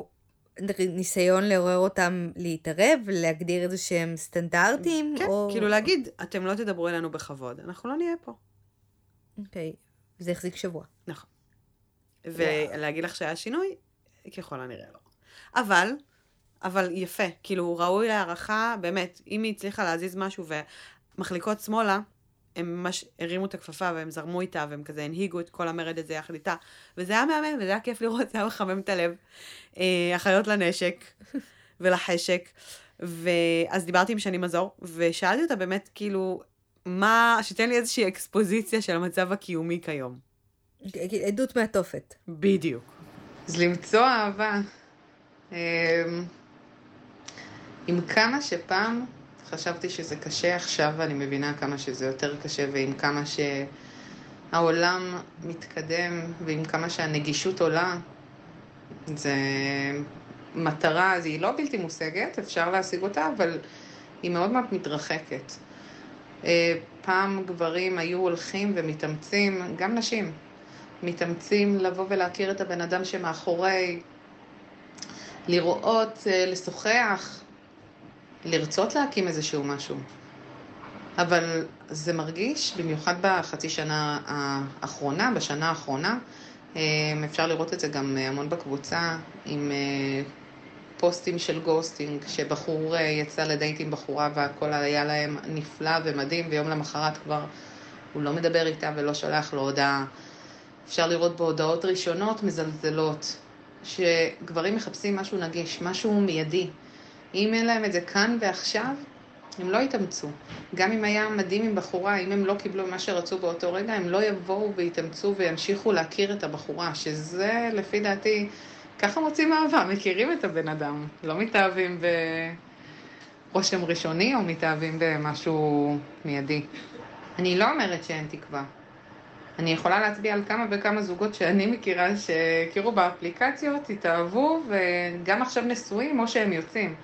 S3: ניסיון לעורר אותם להתערב, להגדיר איזה שהם סטנדרטים,
S1: כן,
S3: או...
S1: כאילו להגיד, אתם לא תדברו אלינו בכבוד, אנחנו לא נהיה פה.
S3: אוקיי, זה החזיק שבוע.
S1: נכון. ולהגיד לך שהיה שינוי, ככל הנראה לא. אבל, אבל יפה, כאילו ראוי להערכה, באמת, אם היא הצליחה להזיז משהו ומחליקות שמאלה, הם ממש הרימו את הכפפה והם זרמו איתה והם כזה הנהיגו את כל המרד הזה יחד איתה. וזה היה מהמם וזה היה כיף לראות, זה היה מחמם את הלב. אה, אחיות לנשק [LAUGHS] ולחשק. ואז דיברתי עם שני מזור, ושאלתי אותה באמת, כאילו, מה, שתן לי איזושהי אקספוזיציה של המצב הקיומי כיום.
S3: אוקיי, עדות מהתופת.
S1: בדיוק.
S4: אז למצוא אהבה. אמ, עם כמה שפעם חשבתי שזה קשה, עכשיו אני מבינה כמה שזה יותר קשה, ועם כמה שהעולם מתקדם, ועם כמה שהנגישות עולה, זה מטרה, אז היא לא בלתי מושגת, אפשר להשיג אותה, אבל היא מאוד מאוד מתרחקת. אה, פעם גברים היו הולכים ומתאמצים, גם נשים, מתאמצים לבוא ולהכיר את הבן אדם שמאחורי, לראות, אה, לשוחח, לרצות להקים איזשהו משהו. אבל זה מרגיש, במיוחד בחצי שנה האחרונה, בשנה האחרונה, אה, אפשר לראות את זה גם המון בקבוצה, עם פוסטים של ghosting, שבחור יצא לדייט עם בחורה והכל היה להם נפלא ומדהים, ויום למחרת כבר הוא לא מדבר איתה ולא שולח לו הודעה. אפשר לראות בהודעות ראשונות מזלזלות, שגברים מחפשים משהו נגיש, משהו מיידי. אם אין להם את זה כאן ועכשיו, הם לא יתאמצו. גם אם היה מדהים עם בחורה, אם הם לא קיבלו מה שרצו באותו רגע, הם לא יבואו ויתאמצו וימשיכו להכיר את הבחורה, שזה לפי דעתי, ככה מוצאים אהבה, מכירים את הבן אדם, לא מתאהבים ברושם ראשוני או מתאהבים במשהו מיידי. אני לא אומרת שאין תקווה. אני יכולה להצביע על כמה וכמה זוגות שאני מכירה שהכירו באפליקציות, התאהבו, וגם עכשיו נשואים או שהם יוצאים.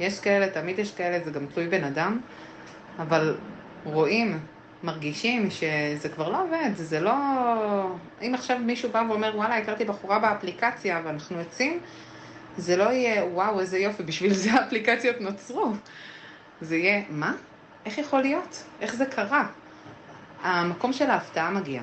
S4: יש כאלה, תמיד יש כאלה, זה גם תלוי בן אדם, אבל רואים, מרגישים שזה כבר לא עובד, זה לא... אם עכשיו מישהו בא ואומר, וואלה, הכרתי בחורה באפליקציה ואנחנו יוצאים, זה לא יהיה, וואו, איזה יופי, בשביל זה האפליקציות נוצרו. זה יהיה, מה? איך יכול להיות? איך זה קרה? המקום של ההפתעה מגיע.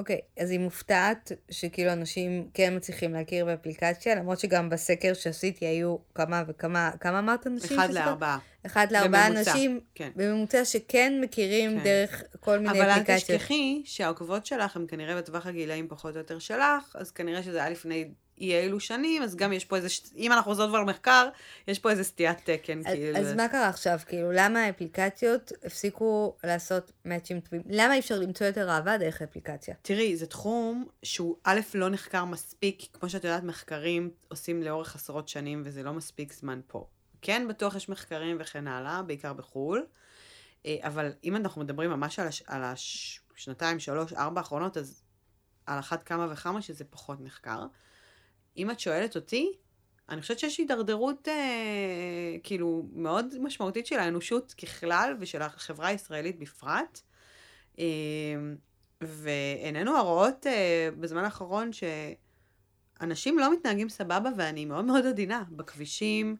S3: אוקיי, okay, אז היא מופתעת שכאילו אנשים כן מצליחים להכיר באפליקציה, למרות שגם בסקר שעשיתי היו כמה וכמה, כמה אמרת אנשים?
S1: אחד לארבעה.
S3: אחד לארבעה אנשים, כן. בממוצע שכן מכירים כן. דרך כל מיני
S1: אבל
S3: אפליקציות.
S1: אבל אל תשכחי שהעוקבות שלך הם כנראה בטווח הגילאים פחות או יותר שלך, אז כנראה שזה היה לפני אי אילו שנים, אז גם יש פה איזה, אם אנחנו חוזרות כבר למחקר, יש פה איזה סטיית תקן,
S3: אז,
S1: כאילו.
S3: אז מה קרה עכשיו? כאילו, למה האפליקציות הפסיקו לעשות מאצ'ים טובים? למה אי אפשר למצוא יותר אהבה דרך האפליקציה?
S1: תראי, זה תחום שהוא א', לא נחקר מספיק, כמו שאת יודעת, מחקרים עושים לאורך עשרות שנים, וזה לא מספיק זמן פה. כן, בטוח יש מחקרים וכן הלאה, בעיקר בחו"ל, אה, אבל אם אנחנו מדברים ממש על, הש, על השנתיים, שלוש, ארבע האחרונות, אז על אחת כמה וכמה שזה פחות נחקר. אם את שואלת אותי, אני חושבת שיש הידרדרות אה, כאילו מאוד משמעותית של האנושות ככלל ושל החברה הישראלית בפרט. אה, ועינינו הרואות אה, בזמן האחרון שאנשים לא מתנהגים סבבה ואני מאוד מאוד עדינה בכבישים,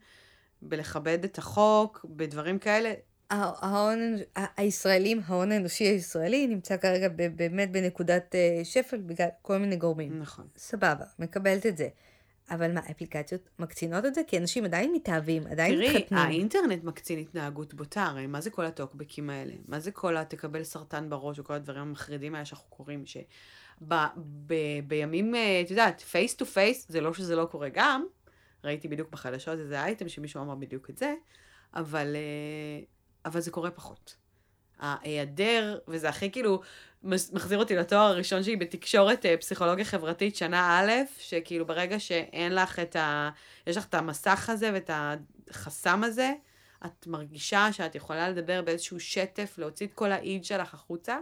S1: בלכבד את החוק, בדברים כאלה.
S3: ההון, הישראלים, ההון האנושי הישראלי נמצא כרגע באמת בנקודת אה, שפל בגלל כל מיני גורמים.
S1: נכון.
S3: סבבה, מקבלת את זה. אבל מה, אפליקציות מקצינות את זה? כי אנשים עדיין מתאהבים, עדיין
S1: תראי,
S3: מתחתנים.
S1: תראי, האינטרנט מקצין התנהגות בוטה, הרי מה זה כל הטוקבקים האלה? מה זה כל התקבל סרטן בראש וכל הדברים המחרידים האלה שאנחנו קוראים, שבימים, אה, את יודעת, face to face, זה לא שזה לא קורה גם, ראיתי בדיוק בחדשות איזה אייטם שמישהו אמר בדיוק את זה, אבל, אה, אבל זה קורה פחות. ההיעדר, וזה הכי כאילו מחזיר אותי לתואר הראשון שלי בתקשורת אה, פסיכולוגיה חברתית שנה א', שכאילו ברגע שאין לך את ה... יש לך את המסך הזה ואת החסם הזה, את מרגישה שאת יכולה לדבר באיזשהו שטף, להוציא את כל האיד שלך החוצה,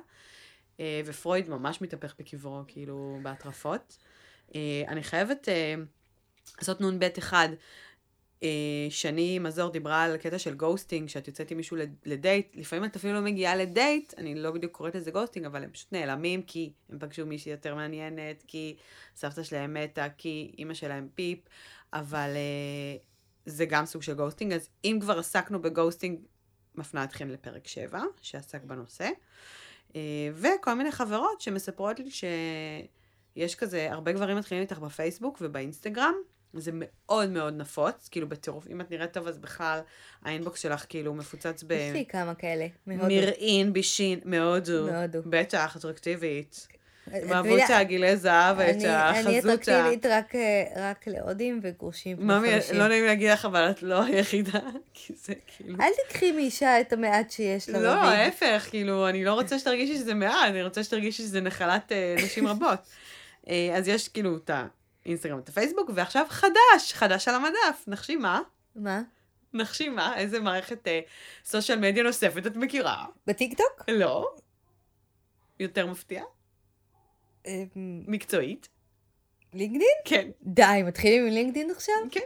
S1: אה, ופרויד ממש מתהפך בקברו, כאילו, בהטרפות. אני חייבת לעשות נ"ב אחד. אה, שני מזור דיברה על קטע של ghosting, שאת יוצאת עם מישהו לדייט, לפעמים את אפילו לא מגיעה לדייט, אני לא בדיוק קוראת לזה ghosting, אבל הם פשוט נעלמים כי הם פגשו מישהי יותר מעניינת, כי סבתא שלהם מתה, כי אימא שלהם פיפ, אבל אה, זה גם סוג של ghosting, אז אם כבר עסקנו ב ghosting, מפנה אתכם לפרק 7, שעסק בנושא, אה, וכל מיני חברות שמספרות לי שיש כזה, הרבה גברים מתחילים איתך בפייסבוק ובאינסטגרם, זה מאוד מאוד נפוץ, כאילו בטירוף, אם את נראית טוב אז בכלל האינבוקס שלך כאילו מפוצץ ב...
S3: יש לי כמה כאלה,
S1: מהודו. מרעין, בישין, מהודו.
S3: מהודו.
S1: בטח, אטרקטיבית. עם אהבות הגילי זהב ואת החזות
S3: אני אטרקטיבית רק, רק להודים וגרושים.
S1: ממי, לא נעים להגיד לך, אבל את לא היחידה, [LAUGHS] כי זה כאילו...
S3: אל תקחי מאישה את המעט שיש לה.
S1: לא, ההפך, כאילו, אני לא רוצה שתרגישי שזה מעט, אני רוצה שתרגישי שזה נחלת נשים רבות. [LAUGHS] אז יש כאילו את ה... אינסטגרם את הפייסבוק, ועכשיו חדש, חדש על המדף. נחשי מה?
S3: מה?
S1: נחשי מה? איזה מערכת אה, סושיאל מדיה נוספת את מכירה?
S3: בטיקטוק?
S1: לא. יותר מפתיע?
S3: אמ,
S1: מקצועית?
S3: לינקדין?
S1: כן.
S3: די, מתחילים עם לינקדין עכשיו?
S1: כן.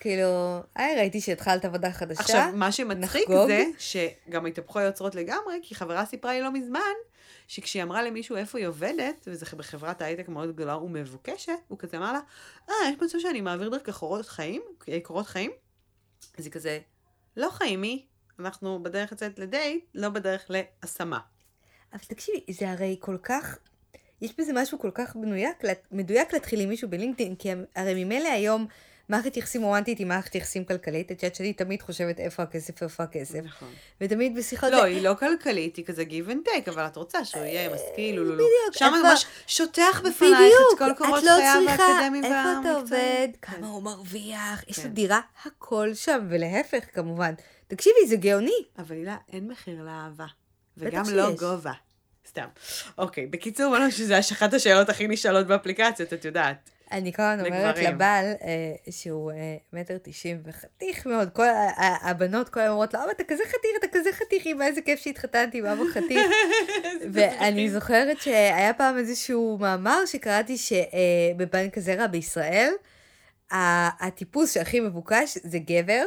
S3: כאילו, היי, ראיתי שהתחלת עבודה חדשה.
S1: עכשיו, מה שמצחיק
S3: נחגוג.
S1: זה שגם התהפכו היוצרות לגמרי, כי חברה סיפרה לי לא מזמן, שכשהיא אמרה למישהו איפה היא עובדת, וזה בחברת הייטק מאוד גדולה ומבוקשת, הוא כזה אמר לה, אה, יש מצב שאני מעביר דרך קורות חיים, קורות חיים? אז היא כזה, לא חיימי, אנחנו בדרך לצאת לדייט, לא בדרך להשמה.
S3: אבל תקשיבי, זה הרי כל כך, יש בזה משהו כל כך מדויק, מדויק להתחיל עם מישהו בלינקדאין, כי הרי ממילא היום מערכת יחסים רומנטית היא מערכת יחסים כלכלית, את יודעת שאני תמיד חושבת איפה הכסף, איפה הכסף.
S1: נכון.
S3: ותמיד בשיחות...
S1: לא, היא לא כלכלית, היא כזה give and take, אבל את רוצה שהוא יהיה משכיל, לא, לא, לא.
S3: בדיוק,
S1: שם ממש שוטח בפנייך את כל קורות
S3: את לא
S1: חייו
S3: צריכה,
S1: האקדמיים
S3: איפה אתה
S1: והמקצועיים.
S3: עובד, כמה הוא מרוויח, יש לו
S1: כן.
S3: דירה, הכל שם, ולהפך כמובן. תקשיבי, זה גאוני.
S1: אבל הילה, אין מחיר לאהבה. וגם לא. גובה. סתם. אוקיי, בקיצור, נאמר שזה אחת השאלות הכי נשאלות באפליקציות, את יודעת.
S3: אני כל הזמן אומרת. לבעל, אה, שהוא אה, מטר תשעים וחתיך מאוד, כל הבנות כל היום אומרות לו, אבל אתה כזה חתיך, אתה כזה חתיך, אמא, איזה כיף שהתחתנתי עם אבא חתיך. [LAUGHS] ואני זוכרת שהיה פעם איזשהו מאמר שקראתי שבבנק הזרע בישראל, הטיפוס שהכי מבוקש זה גבר,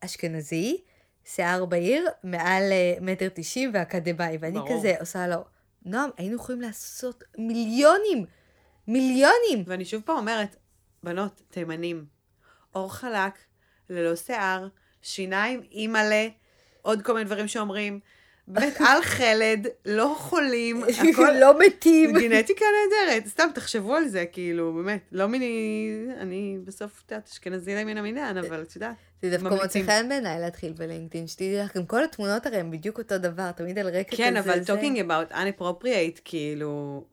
S3: אשכנזי, שיער בהיר, מעל אה, מטר תשעים ואקדמאי, ואני
S1: ברור.
S3: כזה עושה לו, נועם, היינו יכולים לעשות מיליונים, מיליונים.
S1: ואני שוב פעם אומרת, בנות, תימנים, אור חלק, ללא שיער, שיניים אימא'לה, עוד כל מיני דברים שאומרים, באמת, [LAUGHS] על חלד, לא חולים, [LAUGHS] הכל...
S3: לא מתים. [LAUGHS]
S1: גנטיקה נהדרת, סתם תחשבו על זה, כאילו, באמת, לא מיני, אני בסוף, את יודעת, אשכנזי מן המניין, אבל את יודעת,
S3: זה דווקא מוצא. חן בעיניי להתחיל בלינקדאין, שתדעי לך, גם כל התמונות הרי הן בדיוק אותו דבר, תמיד על רקע כזה.
S1: כן, אבל talking about unappropriate, כאילו,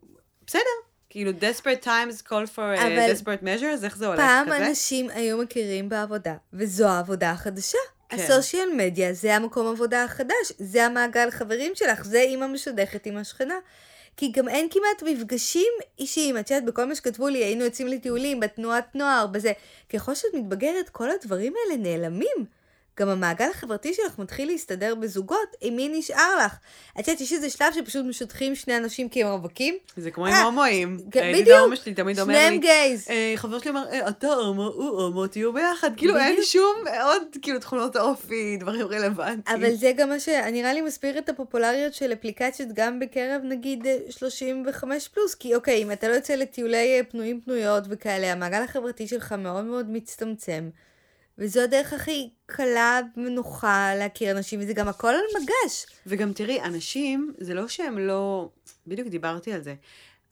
S1: בסדר, כאילו, desperate times call for uh,
S3: אבל
S1: desperate measures, איך זה הולך
S3: פעם
S1: כזה?
S3: אנשים היו מכירים בעבודה, וזו העבודה החדשה.
S1: כן.
S3: הסושיאל מדיה זה המקום עבודה החדש, זה המעגל חברים שלך, זה אימא משודכת עם השכנה. כי גם אין כמעט מפגשים אישיים. את יודעת, בכל מה שכתבו לי, היינו יוצאים לטיולים, בתנועת נוער, בזה. ככל שאת מתבגרת, כל הדברים האלה נעלמים. גם המעגל החברתי שלך מתחיל להסתדר בזוגות, עם מי נשאר לך. את יודעת, יש איזה שלב שפשוט משטחים שני אנשים כי הם רווקים.
S1: זה כמו עם
S3: אה,
S1: הומואים. הידידה
S3: בדיוק. שניהם גייז.
S1: אה, חבר שלי אמר, "אה, אתה הומו, הוא הומו, תהיו ביחד. כאילו, אין. שום עוד, כאילו, תכונות אופי, דברים רלוונטיים.
S3: אבל זה גם מה שנראה לי מסביר את הפופולריות של אפליקציות גם בקרב נגיד אה, 35 פלוס, כי אוקיי, אם אתה לא יוצא לטיולי אה, פנויים פנויות וכאלה, המעגל החברתי שלך מאוד מאוד מצטמצם. וזו הדרך הכי קלה ונוחה להכיר אנשים, וזה גם הכל על מגש.
S1: וגם תראי, אנשים, זה לא שהם לא... בדיוק דיברתי על זה.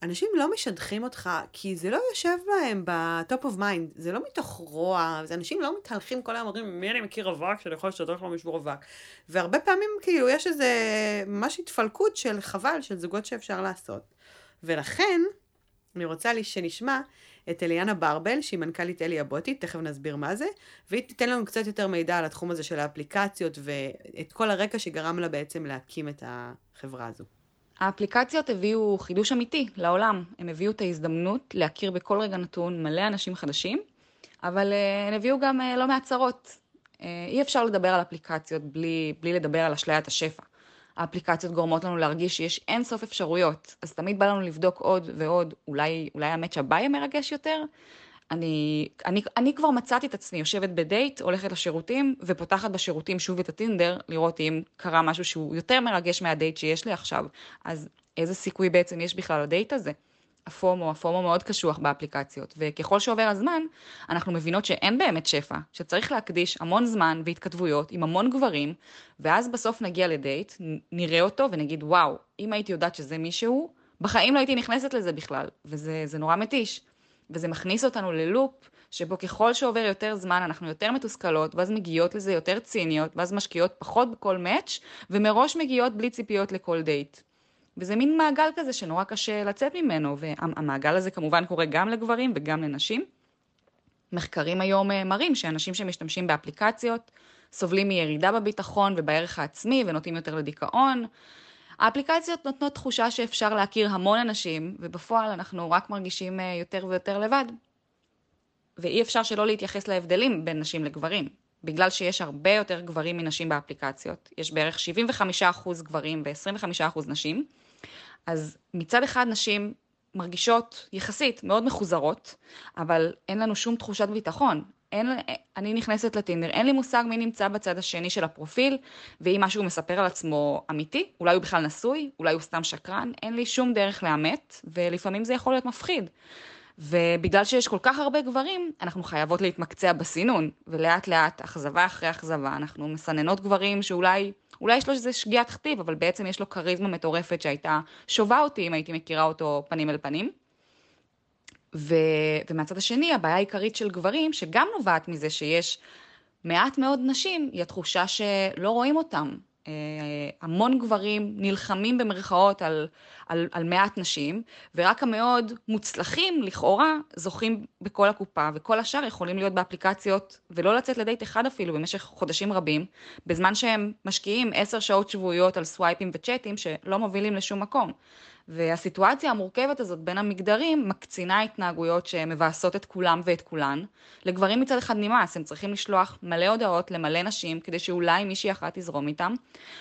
S1: אנשים לא משדכים אותך, כי זה לא יושב להם ב-top of mind, זה לא מתוך רוע, זה אנשים לא מתהלכים כל היום, אומרים, מי אני מכיר רווק שאני יכול לשדך לו מישהו רווק. והרבה פעמים, כאילו, יש איזה ממש התפלקות של חבל, של זוגות שאפשר לעשות. ולכן, אני רוצה שנשמע את אליאנה ברבל, שהיא מנכ"לית אלי הבוטית, תכף נסביר מה זה, והיא תיתן לנו קצת יותר מידע על התחום הזה של האפליקציות ואת כל הרקע שגרם לה בעצם להקים את החברה הזו.
S5: האפליקציות הביאו חידוש אמיתי לעולם. הם הביאו את ההזדמנות להכיר בכל רגע נתון מלא אנשים חדשים, אבל אה, הם הביאו גם אה, לא מעט צרות. אה, אי אפשר לדבר על אפליקציות בלי, בלי לדבר על אשליית השפע. האפליקציות גורמות לנו להרגיש שיש אין סוף אפשרויות, אז תמיד בא לנו לבדוק עוד ועוד, אולי, אולי המאץ' הבא יהיה מרגש יותר? אני, אני, אני כבר מצאתי את עצמי יושבת בדייט, הולכת לשירותים, ופותחת בשירותים שוב את הטינדר, לראות אם קרה משהו שהוא יותר מרגש מהדייט שיש לי עכשיו. אז איזה סיכוי בעצם יש בכלל לדייט הזה? הפומו, הפומו מאוד קשוח באפליקציות, וככל שעובר הזמן, אנחנו מבינות שאין באמת שפע, שצריך להקדיש המון זמן והתכתבויות עם המון גברים, ואז בסוף נגיע לדייט, נראה אותו ונגיד, וואו, אם הייתי יודעת שזה מישהו, בחיים לא הייתי נכנסת לזה בכלל, וזה זה נורא מתיש. וזה מכניס אותנו ללופ, שבו ככל שעובר יותר זמן אנחנו יותר מתוסכלות, ואז מגיעות לזה יותר ציניות, ואז משקיעות פחות בכל מאץ', ומראש מגיעות בלי ציפיות לכל דייט. וזה מין מעגל כזה שנורא קשה לצאת ממנו, והמעגל הזה כמובן קורה גם לגברים וגם לנשים. מחקרים היום אה, מראים שאנשים שמשתמשים באפליקציות סובלים מירידה בביטחון ובערך העצמי ונוטים יותר לדיכאון. האפליקציות נותנות תחושה שאפשר להכיר המון אנשים, ובפועל אנחנו רק מרגישים אה, יותר ויותר לבד. ואי אפשר שלא להתייחס להבדלים בין נשים לגברים, בגלל שיש הרבה יותר גברים מנשים באפליקציות. יש בערך 75% גברים ו-25% נשים. אז מצד אחד נשים מרגישות יחסית מאוד מחוזרות, אבל אין לנו שום תחושת ביטחון. אין, אני נכנסת לטינדר, אין לי מושג מי נמצא בצד השני של הפרופיל, ואם משהו מספר על עצמו אמיתי, אולי הוא בכלל נשוי, אולי הוא סתם שקרן, אין לי שום דרך לאמת, ולפעמים זה יכול להיות מפחיד. ובגלל שיש כל כך הרבה גברים, אנחנו חייבות להתמקצע בסינון, ולאט לאט, אכזבה אחרי אכזבה, אנחנו מסננות גברים שאולי, אולי יש לו איזה שגיאת כתיב, אבל בעצם יש לו כריזמה מטורפת שהייתה שובה אותי אם הייתי מכירה אותו פנים אל פנים. ו, ומהצד השני, הבעיה העיקרית של גברים, שגם נובעת מזה שיש מעט מאוד נשים, היא התחושה שלא רואים אותם. אה, המון גברים נלחמים במרכאות על, על, על מעט נשים, ורק המאוד מוצלחים לכאורה זוכים בכל הקופה, וכל השאר יכולים להיות באפליקציות ולא לצאת לדייט אחד אפילו במשך חודשים רבים, בזמן שהם משקיעים עשר שעות שבועיות על סווייפים וצ'אטים שלא מובילים לשום מקום. והסיטואציה המורכבת הזאת בין המגדרים מקצינה התנהגויות שמבאסות את כולם ואת כולן. לגברים מצד אחד נמאס, הם צריכים לשלוח מלא הודעות למלא נשים כדי שאולי מישהי אחת תזרום איתם.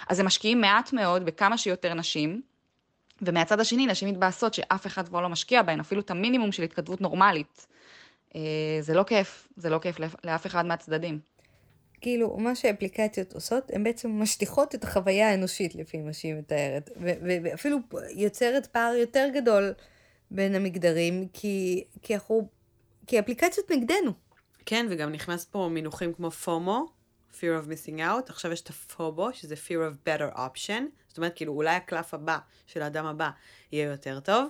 S5: אז הם משקיעים מעט מאוד בכמה שיותר נשים, ומהצד השני נשים מתבאסות שאף אחד כבר לא משקיע בהן, אפילו את המינימום של התכתבות נורמלית. אה, זה לא כיף, זה לא כיף לאף אחד מהצדדים.
S3: כאילו, מה שאפליקציות עושות, הן בעצם משטיחות את החוויה האנושית, לפי מה שהיא מתארת. ואפילו יוצרת פער יותר גדול בין המגדרים, כי, כי אנחנו, כי אפליקציות נגדנו.
S1: כן, וגם נכנס פה מינוחים כמו פומו, fear of missing out, עכשיו יש את הפובו, שזה fear of better option, זאת אומרת, כאילו, אולי הקלף הבא של האדם הבא יהיה יותר טוב.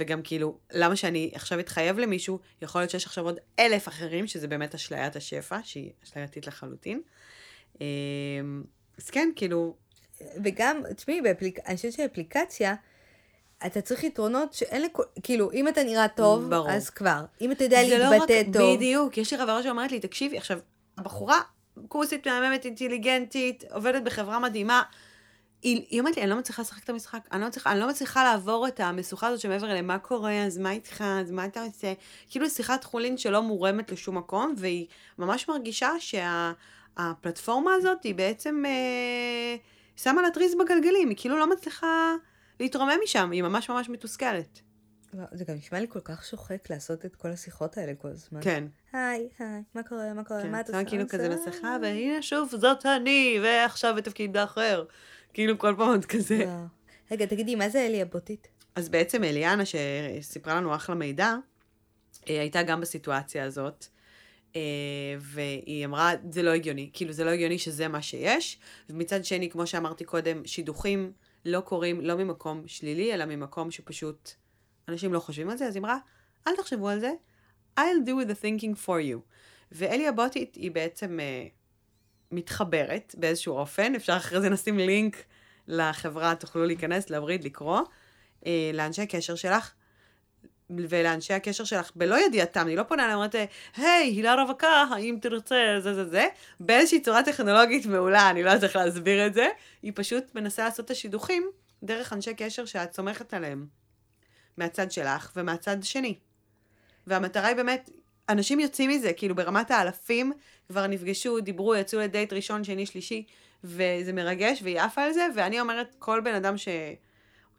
S1: וגם כאילו, למה שאני עכשיו אתחייב למישהו, יכול להיות שיש עכשיו עוד אלף אחרים, שזה באמת אשליית השפע, שהיא אשלייתית לחלוטין. אמ, אז כן, כאילו...
S3: וגם, תשמעי, באפליק... אני חושבת שאפליקציה, אתה צריך יתרונות שאין לכל, כאילו, אם אתה נראה טוב, ברור. אז כבר. אם אתה יודע להתבטא לא רק,
S1: טוב. בדיוק, יש לי חברה שאומרת לי, תקשיבי, עכשיו, הבחורה קורסית מהממת, אינטליגנטית, עובדת בחברה מדהימה, היא, היא אומרת לי, אני לא מצליחה לשחק את המשחק, אני לא, מצליחה, אני לא מצליחה לעבור את המשוכה הזאת שמעבר אליהם, מה קורה, אז מה איתך, אז מה אתה עושה? כאילו שיחת חולין שלא מורמת לשום מקום, והיא ממש מרגישה שהפלטפורמה שה, הזאת היא בעצם אה, שמה לה טריז בגלגלים, היא כאילו לא מצליחה להתרומם משם, היא ממש ממש מתוסכלת.
S3: לא, זה גם נשמע לי כל כך שוחק לעשות את כל השיחות האלה כל הזמן.
S1: כן.
S3: היי, היי, מה קורה, מה קורה, כן, מה
S1: את עושה? כאילו כזה מסכה, והנה שוב, זאת אני, ועכשיו בתפקיד אחר. כאילו כל פעם עוד כזה. לא.
S3: רגע, תגידי, מה זה אלי הבוטית?
S1: אז בעצם אליאנה, שסיפרה לנו אחלה מידע, היא הייתה גם בסיטואציה הזאת, אה, והיא אמרה, זה לא הגיוני, כאילו זה לא הגיוני שזה מה שיש, ומצד שני, כמו שאמרתי קודם, שידוכים לא קורים לא ממקום שלילי, אלא ממקום שפשוט אנשים לא חושבים על זה, אז היא אמרה, אל תחשבו על זה, I'll do with the thinking for you. ואלי הבוטית היא בעצם... מתחברת באיזשהו אופן, אפשר אחרי זה נשים לינק לחברה, תוכלו להיכנס, להוריד, לקרוא, אה, לאנשי הקשר שלך. ולאנשי הקשר שלך בלא ידיעתם, אני לא פונה אליהם ואומרת, היי, הילה רווקה, האם תרצה, זה זה זה, באיזושהי צורה טכנולוגית מעולה, אני לא יודעת איך להסביר את זה, היא פשוט מנסה לעשות את השידוכים דרך אנשי קשר שאת סומכת עליהם, מהצד שלך ומהצד שני. והמטרה היא באמת, אנשים יוצאים מזה, כאילו ברמת האלפים כבר נפגשו, דיברו, יצאו לדייט ראשון, שני, שלישי, וזה מרגש, והיא עפה על זה, ואני אומרת, כל בן אדם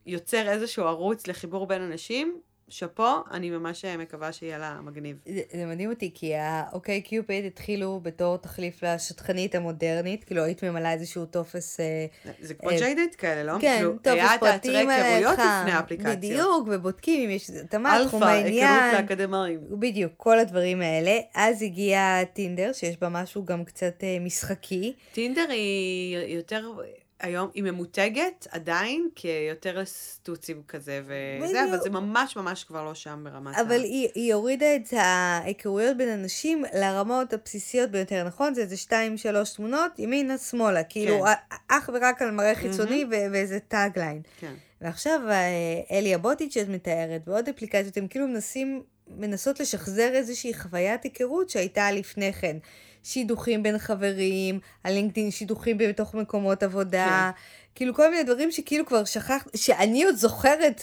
S1: שיוצר איזשהו ערוץ לחיבור בין אנשים, שאפו, אני ממש מקווה שיהיה לה מגניב.
S3: זה, זה מדהים אותי, כי ה OkCupid התחילו בתור תחליף לשטחנית המודרנית, כאילו היית ממלאה איזשהו טופס...
S1: אה, זה כמו אה, JDate כאלה, לא?
S3: כן,
S1: כאילו,
S3: טופס פרטים
S1: עליך. לפני האפליקציה.
S3: בדיוק, ובודקים אם יש התאמה, תחום העניין. אלפא,
S1: היכרות לאקדמאים.
S3: בדיוק, כל הדברים האלה. אז הגיע טינדר, שיש בה משהו גם קצת אה, משחקי.
S1: טינדר היא יותר... היום היא ממותגת עדיין כיותר לסטוצים כזה וזה, אבל זה ממש ממש כבר לא שם ברמת
S3: אבל ה... היא, היא הורידה את ההיכרויות בין אנשים לרמות הבסיסיות ביותר, נכון? זה איזה שתיים, שלוש תמונות, ימינה, שמאלה, כאילו כן. אך ורק על מראה חיצוני mm-hmm. ואיזה טאגליין.
S1: כן.
S3: ועכשיו אה, אלי הבוטית שאת מתארת, ועוד אפליקציות, הם כאילו מנסים, מנסות לשחזר איזושהי חוויית היכרות שהייתה לפני כן. שידוכים בין חברים, על לינקדאין שידוכים בתוך מקומות עבודה, כן. כאילו כל מיני דברים שכאילו כבר שכחת, שאני עוד זוכרת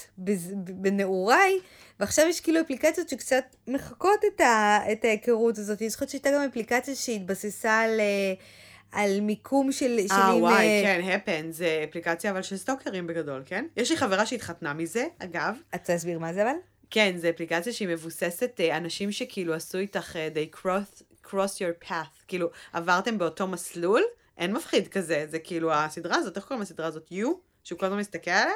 S3: בנעוריי, ועכשיו יש כאילו אפליקציות שקצת מחקות את, ה, את ההיכרות הזאת. אני זוכרת שהייתה גם אפליקציה שהתבססה על... אה, על מיקום של...
S1: אה, וואי, אה, כן, הפן, זה אפליקציה אבל של סטוקרים בגדול, כן? יש לי חברה שהתחתנה מזה, אגב.
S3: את רוצה להסביר מה זה אבל?
S1: כן, זו אפליקציה שהיא מבוססת, אה, אנשים שכאילו עשו איתך, they cross, cross your path, כאילו עברתם באותו מסלול, אין מפחיד כזה, זה כאילו הסדרה הזאת, איך קוראים לסדרה הזאת? You? שהוא כל הזמן מסתכל עליה?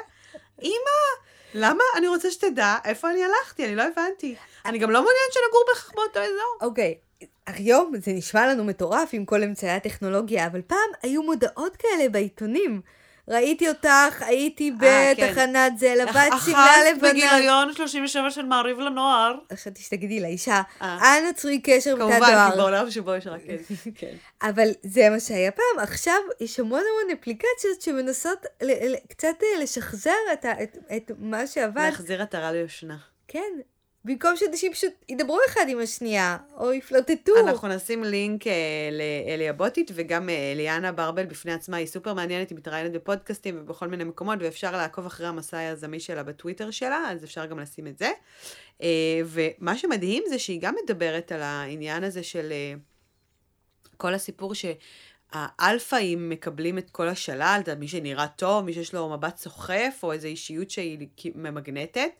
S1: אמא, למה? אני רוצה שתדע איפה אני הלכתי, אני לא הבנתי. אני גם לא מעוניינת שנגור בהכרח באותו אזור.
S3: אוקיי, היום זה נשמע לנו מטורף עם כל אמצעי הטכנולוגיה, אבל פעם היו מודעות כאלה בעיתונים. ראיתי אותך, הייתי
S1: אה, כן.
S3: בתחנת זה, לבשת שמלה לבנה.
S1: בגיליון 37 של מעריב לנוער.
S3: חשבתי שתגידי לאישה,
S1: אה.
S3: אנא צרי קשר בתא
S1: כמובן, כי
S3: דואר.
S1: בעולם שבו יש רק... [LAUGHS] כן.
S3: אבל זה מה שהיה פעם. עכשיו יש המון המון אפליקציות שמנסות קצת אה, לשחזר את מה שעבד.
S1: להחזיר עטרה ליושנה.
S3: כן. במקום שאנשים פשוט ידברו אחד עם השנייה, או יפלוטטו.
S1: אנחנו נשים לינק אה, לאלי הבוטית, וגם אה, ליאנה ברבל בפני עצמה, היא סופר מעניינת, היא מתראיינת בפודקאסטים ובכל מיני מקומות, ואפשר לעקוב אחרי המסע היזמי שלה בטוויטר שלה, אז אפשר גם לשים את זה. אה, ומה שמדהים זה שהיא גם מדברת על העניין הזה של אה, כל הסיפור שהאלפא, אם מקבלים את כל השלל, מי שנראה טוב, מי שיש לו מבט סוחף, או איזו אישיות שהיא ממגנטת,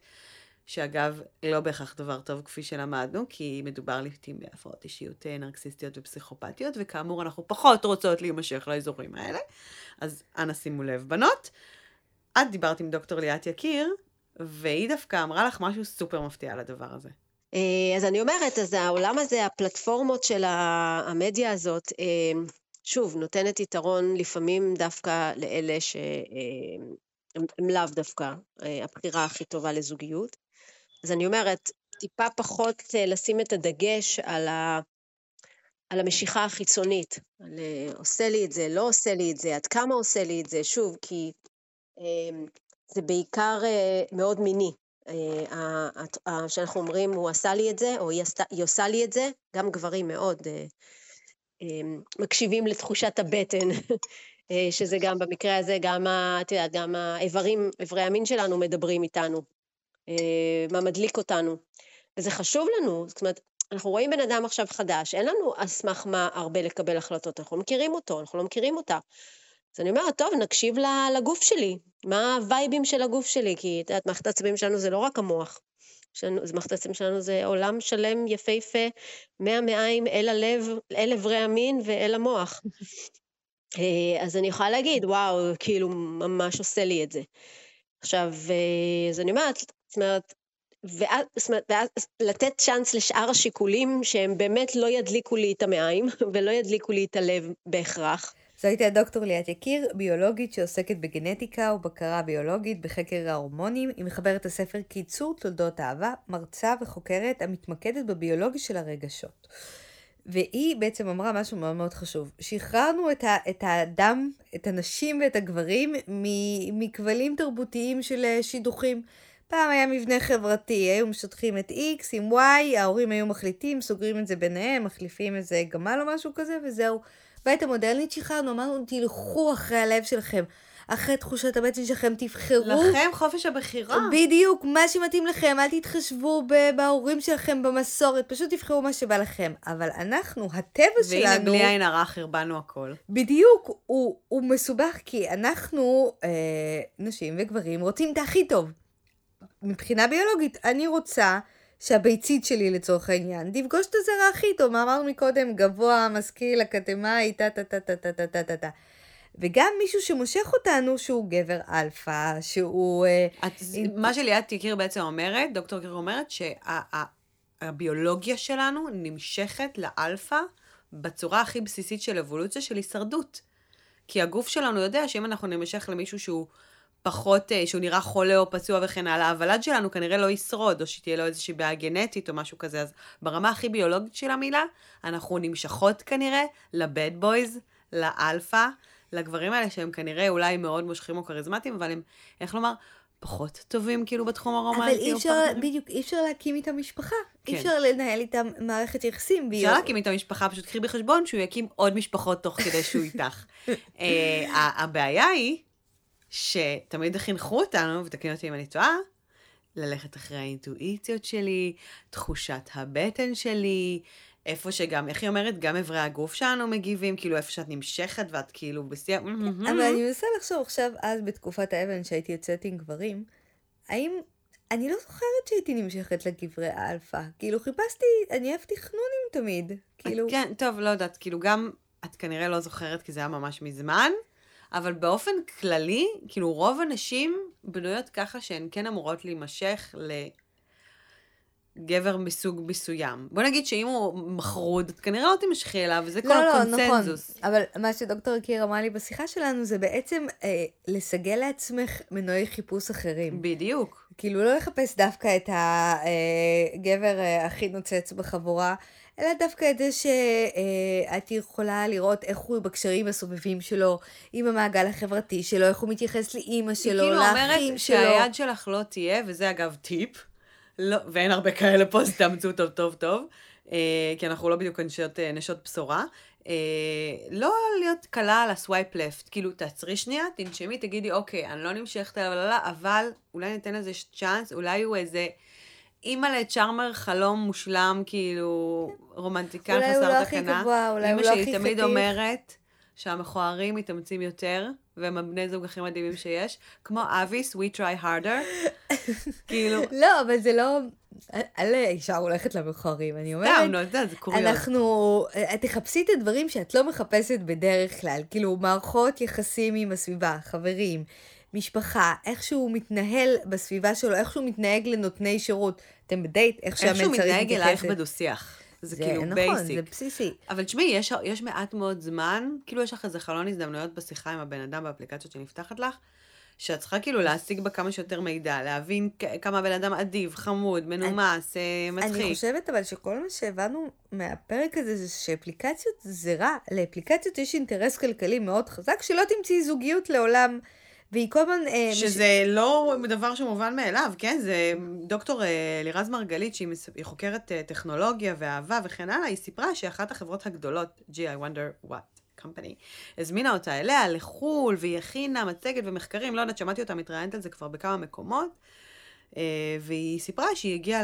S1: שאגב, לא בהכרח דבר טוב כפי שלמדנו, כי מדובר לעיתים בהפרעות אישיות אה, נרקסיסטיות ופסיכופתיות, וכאמור, אנחנו פחות רוצות להימשך לאזורים האלה. אז אנא שימו לב, בנות. את דיברת עם דוקטור ליאת יקיר, והיא דווקא אמרה לך משהו סופר מפתיע על הדבר הזה.
S6: אה, אז אני אומרת, אז העולם הזה, הפלטפורמות של המדיה הזאת, אה, שוב, נותנת יתרון לפעמים דווקא לאלה שהם הם לאו דווקא הבחירה הכי טובה לזוגיות. אז אני אומרת, טיפה פחות אה, לשים את הדגש על, ה, על המשיכה החיצונית, על אה, עושה לי את זה, לא עושה לי את זה, עד כמה עושה לי את זה, שוב, כי אה, זה בעיקר אה, מאוד מיני. שאנחנו אומרים, הוא עשה לי את זה, או היא, עושה לי את זה, גם גברים מאוד אה, מקשיבים לתחושת הבטן, [LAUGHS] שזה גם במקרה הזה, גם, את יודעת, גם האיברים, איברי המין שלנו מדברים איתנו, מה מדליק אותנו. וזה חשוב לנו, זאת אומרת, אנחנו רואים בן אדם עכשיו חדש, אין לנו על סמך מה הרבה לקבל החלטות, אנחנו לא מכירים אותו, אנחנו לא מכירים אותה. אז אני אומרת, טוב, נקשיב לגוף שלי, מה הווייבים של הגוף שלי, כי את יודעת, מערכת העצבים שלנו זה לא רק המוח. יש לנו- אז מערכת העצבים שלנו זה עולם שלם יפהפה, מהמעיים אל הלב, אל אברי המין ואל המוח. [LAUGHS] אה, אז אני יכולה להגיד, וואו, כאילו, ממש עושה לי את זה. עכשיו, אה, אז אני אומרת, זאת אומרת, ואז, זאת אומרת, ואז לתת צ'אנס לשאר השיקולים שהם באמת לא ידליקו לי את המעיים [LAUGHS] ולא ידליקו לי את הלב בהכרח.
S3: זו הייתה דוקטור ליאת יקיר, ביולוגית שעוסקת בגנטיקה ובקרה ביולוגית בחקר ההורמונים. היא מחברת הספר קיצור תולדות אהבה, מרצה וחוקרת המתמקדת בביולוגיה של הרגשות. והיא בעצם אמרה משהו מאוד מאוד חשוב. שחררנו את, ה, את האדם, את הנשים ואת הגברים מכבלים תרבותיים של שידוכים. פעם היה מבנה חברתי, היו משטחים את X עם Y, ההורים היו מחליטים, סוגרים את זה ביניהם, מחליפים איזה גמל או משהו כזה, וזהו. בעת המודרנית שחררנו, אמרנו, תלכו אחרי הלב שלכם, אחרי תחושת הבטן שלכם, תבחרו.
S1: לכם חופש הבחירה.
S3: בדיוק, מה שמתאים לכם, אל תתחשבו בהורים שלכם, במסורת, פשוט תבחרו מה שבא לכם. אבל אנחנו, הטבע
S1: והנה,
S3: שלנו,
S1: בלי עין הרע חרבנו הכל.
S3: בדיוק, הוא, הוא מסובך, כי אנחנו, אה, נשים וגברים, רוצים את הכי טוב. מבחינה ביולוגית, אני רוצה שהביצית שלי, לצורך העניין, תפגוש את הזרע הכי טוב, מה אמרנו מקודם, גבוה, משכיל, אקדמאי, טה טה טה טה טה טה טה טה טה. וגם מישהו שמושך אותנו, שהוא גבר אלפא, שהוא... אה,
S1: את, מה שליאת יקיר בעצם אומרת, דוקטור יקיר אומרת, שהביולוגיה שלנו נמשכת לאלפא בצורה הכי בסיסית של אבולוציה של הישרדות. כי הגוף שלנו יודע שאם אנחנו נמשך למישהו שהוא פחות, אה, שהוא נראה חולה או פצוע וכן הלאה, הוולד שלנו כנראה לא ישרוד, או שתהיה לו איזושהי בעיה גנטית או משהו כזה. אז ברמה הכי ביולוגית של המילה, אנחנו נמשכות כנראה ל bad boys, לאלפא, לגברים האלה שהם כנראה אולי מאוד מושכים או כריזמטיים, אבל הם, איך לומר, פחות טובים כאילו בתחום הרומנטי.
S3: אבל אי אפשר, בדיוק, אי אפשר להקים איתם משפחה.
S1: כן.
S3: אי אפשר לנהל איתם מערכת יחסים.
S1: אפשר להקים איתו משפחה, פשוט קחי בחשבון שהוא יקים עוד משפחות תוך כדי שהוא איתך. [LAUGHS] אה, הבעיה היא שתמיד חינכו אותנו, ותקני אותי אם אני טועה, ללכת אחרי האינטואיציות שלי, תחושת הבטן שלי, איפה שגם, איך היא אומרת, גם אברי הגוף שלנו מגיבים, כאילו איפה שאת נמשכת ואת כאילו בשיא...
S3: אבל אני מנסה לחשוב עכשיו, אז בתקופת האבן שהייתי יוצאת עם גברים, האם אני לא זוכרת שהייתי נמשכת לגברי האלפא. כאילו, חיפשתי, אני אהבתי חנונים תמיד. כאילו...
S1: כן, טוב, לא יודעת, כאילו גם, את כנראה לא זוכרת כי זה היה ממש מזמן, אבל באופן כללי, כאילו רוב הנשים בנויות ככה שהן כן אמורות להימשך לגבר מסוג מסוים. בוא נגיד שאם הוא מחרוד, את כנראה לא תמשכי אליו, וזה כל
S3: לא, לא,
S1: הקונצנזוס.
S3: נכון. אבל מה שדוקטור קיר אמרה לי בשיחה שלנו, זה בעצם אה, לסגל לעצמך מנועי חיפוש אחרים.
S1: בדיוק.
S3: כאילו, לא לחפש דווקא את הגבר אה, הכי נוצץ בחבורה, אלא דווקא את זה שאת יכולה לראות איך הוא בקשרים הסובבים שלו, עם המעגל החברתי שלו, איך הוא מתייחס לאימא שלו,
S1: היא כאילו
S3: לאחים
S1: אומרת
S3: שלו.
S1: שהיד שלך לא תהיה, וזה אגב טיפ, לא, ואין הרבה כאלה פה, אז תאמצו טוב טוב טוב, אה, כי אנחנו לא בדיוק נשות, אה, נשות בשורה. אה, לא להיות קלה על הסווייפ לפט, כאילו תעצרי שנייה, תנשמי, תגידי, אוקיי, אני לא נמשכת אליו, לא, לא, אבל אולי ניתן לזה צ'אנס, אולי הוא איזה... אימא לצ'ארמר חלום מושלם, כאילו, רומנטיקן
S3: אולי הוא
S1: חסר
S3: לא הכי
S1: תקנה.
S3: גבוה, אולי הוא לא
S1: אימא
S3: הכי
S1: שלי תמיד. אומרת שהמכוערים מתאמצים יותר, והם הבני זוג הכי מדהימים שיש. כמו Avis, we try harder. [LAUGHS] כאילו,
S3: לא, אבל זה לא... אל אישה הולכת למכוערים, אני אומרת.
S1: סתם, נו, את יודעת, זה קוריוז.
S3: אנחנו, את תחפשי את הדברים שאת לא מחפשת בדרך כלל, כאילו מערכות יחסים עם הסביבה, חברים, משפחה, איך שהוא מתנהל בסביבה שלו, איך שהוא מתנהג לנותני שירות. אתם בדייט, איך שהמן
S1: איך שהוא מתנהג אלייך. בדו-שיח. זה
S3: זה
S1: כאילו
S3: נכון,
S1: basic.
S3: זה בסיסי.
S1: אבל תשמעי, יש, יש מעט מאוד זמן, כאילו יש לך איזה חלון הזדמנויות בשיחה עם הבן אדם באפליקציות שנפתחת לך, שאת צריכה כאילו להשיג בה כמה שיותר מידע, להבין כמה הבן אדם אדיב, חמוד, מנומס, אה,
S3: אני
S1: מצחיק.
S3: חושבת אבל שכל מה שהבנו מהפרק הזה זה שאפליקציות זה רע. לאפליקציות יש אינטרס כלכלי מאוד חזק, שלא תמצאי זוגיות לעולם. והיא כל הזמן... אה,
S1: שזה לא דבר שמובן מאליו, כן? זה דוקטור אה, לירז מרגלית, שהיא חוקרת אה, טכנולוגיה ואהבה וכן הלאה, היא סיפרה שאחת החברות הגדולות, gee, I wonder what company, הזמינה אותה אליה לחו"ל, והיא הכינה מצגת ומחקרים, לא יודעת, שמעתי אותה מתראיינת על זה כבר בכמה מקומות, והיא סיפרה שהיא הגיעה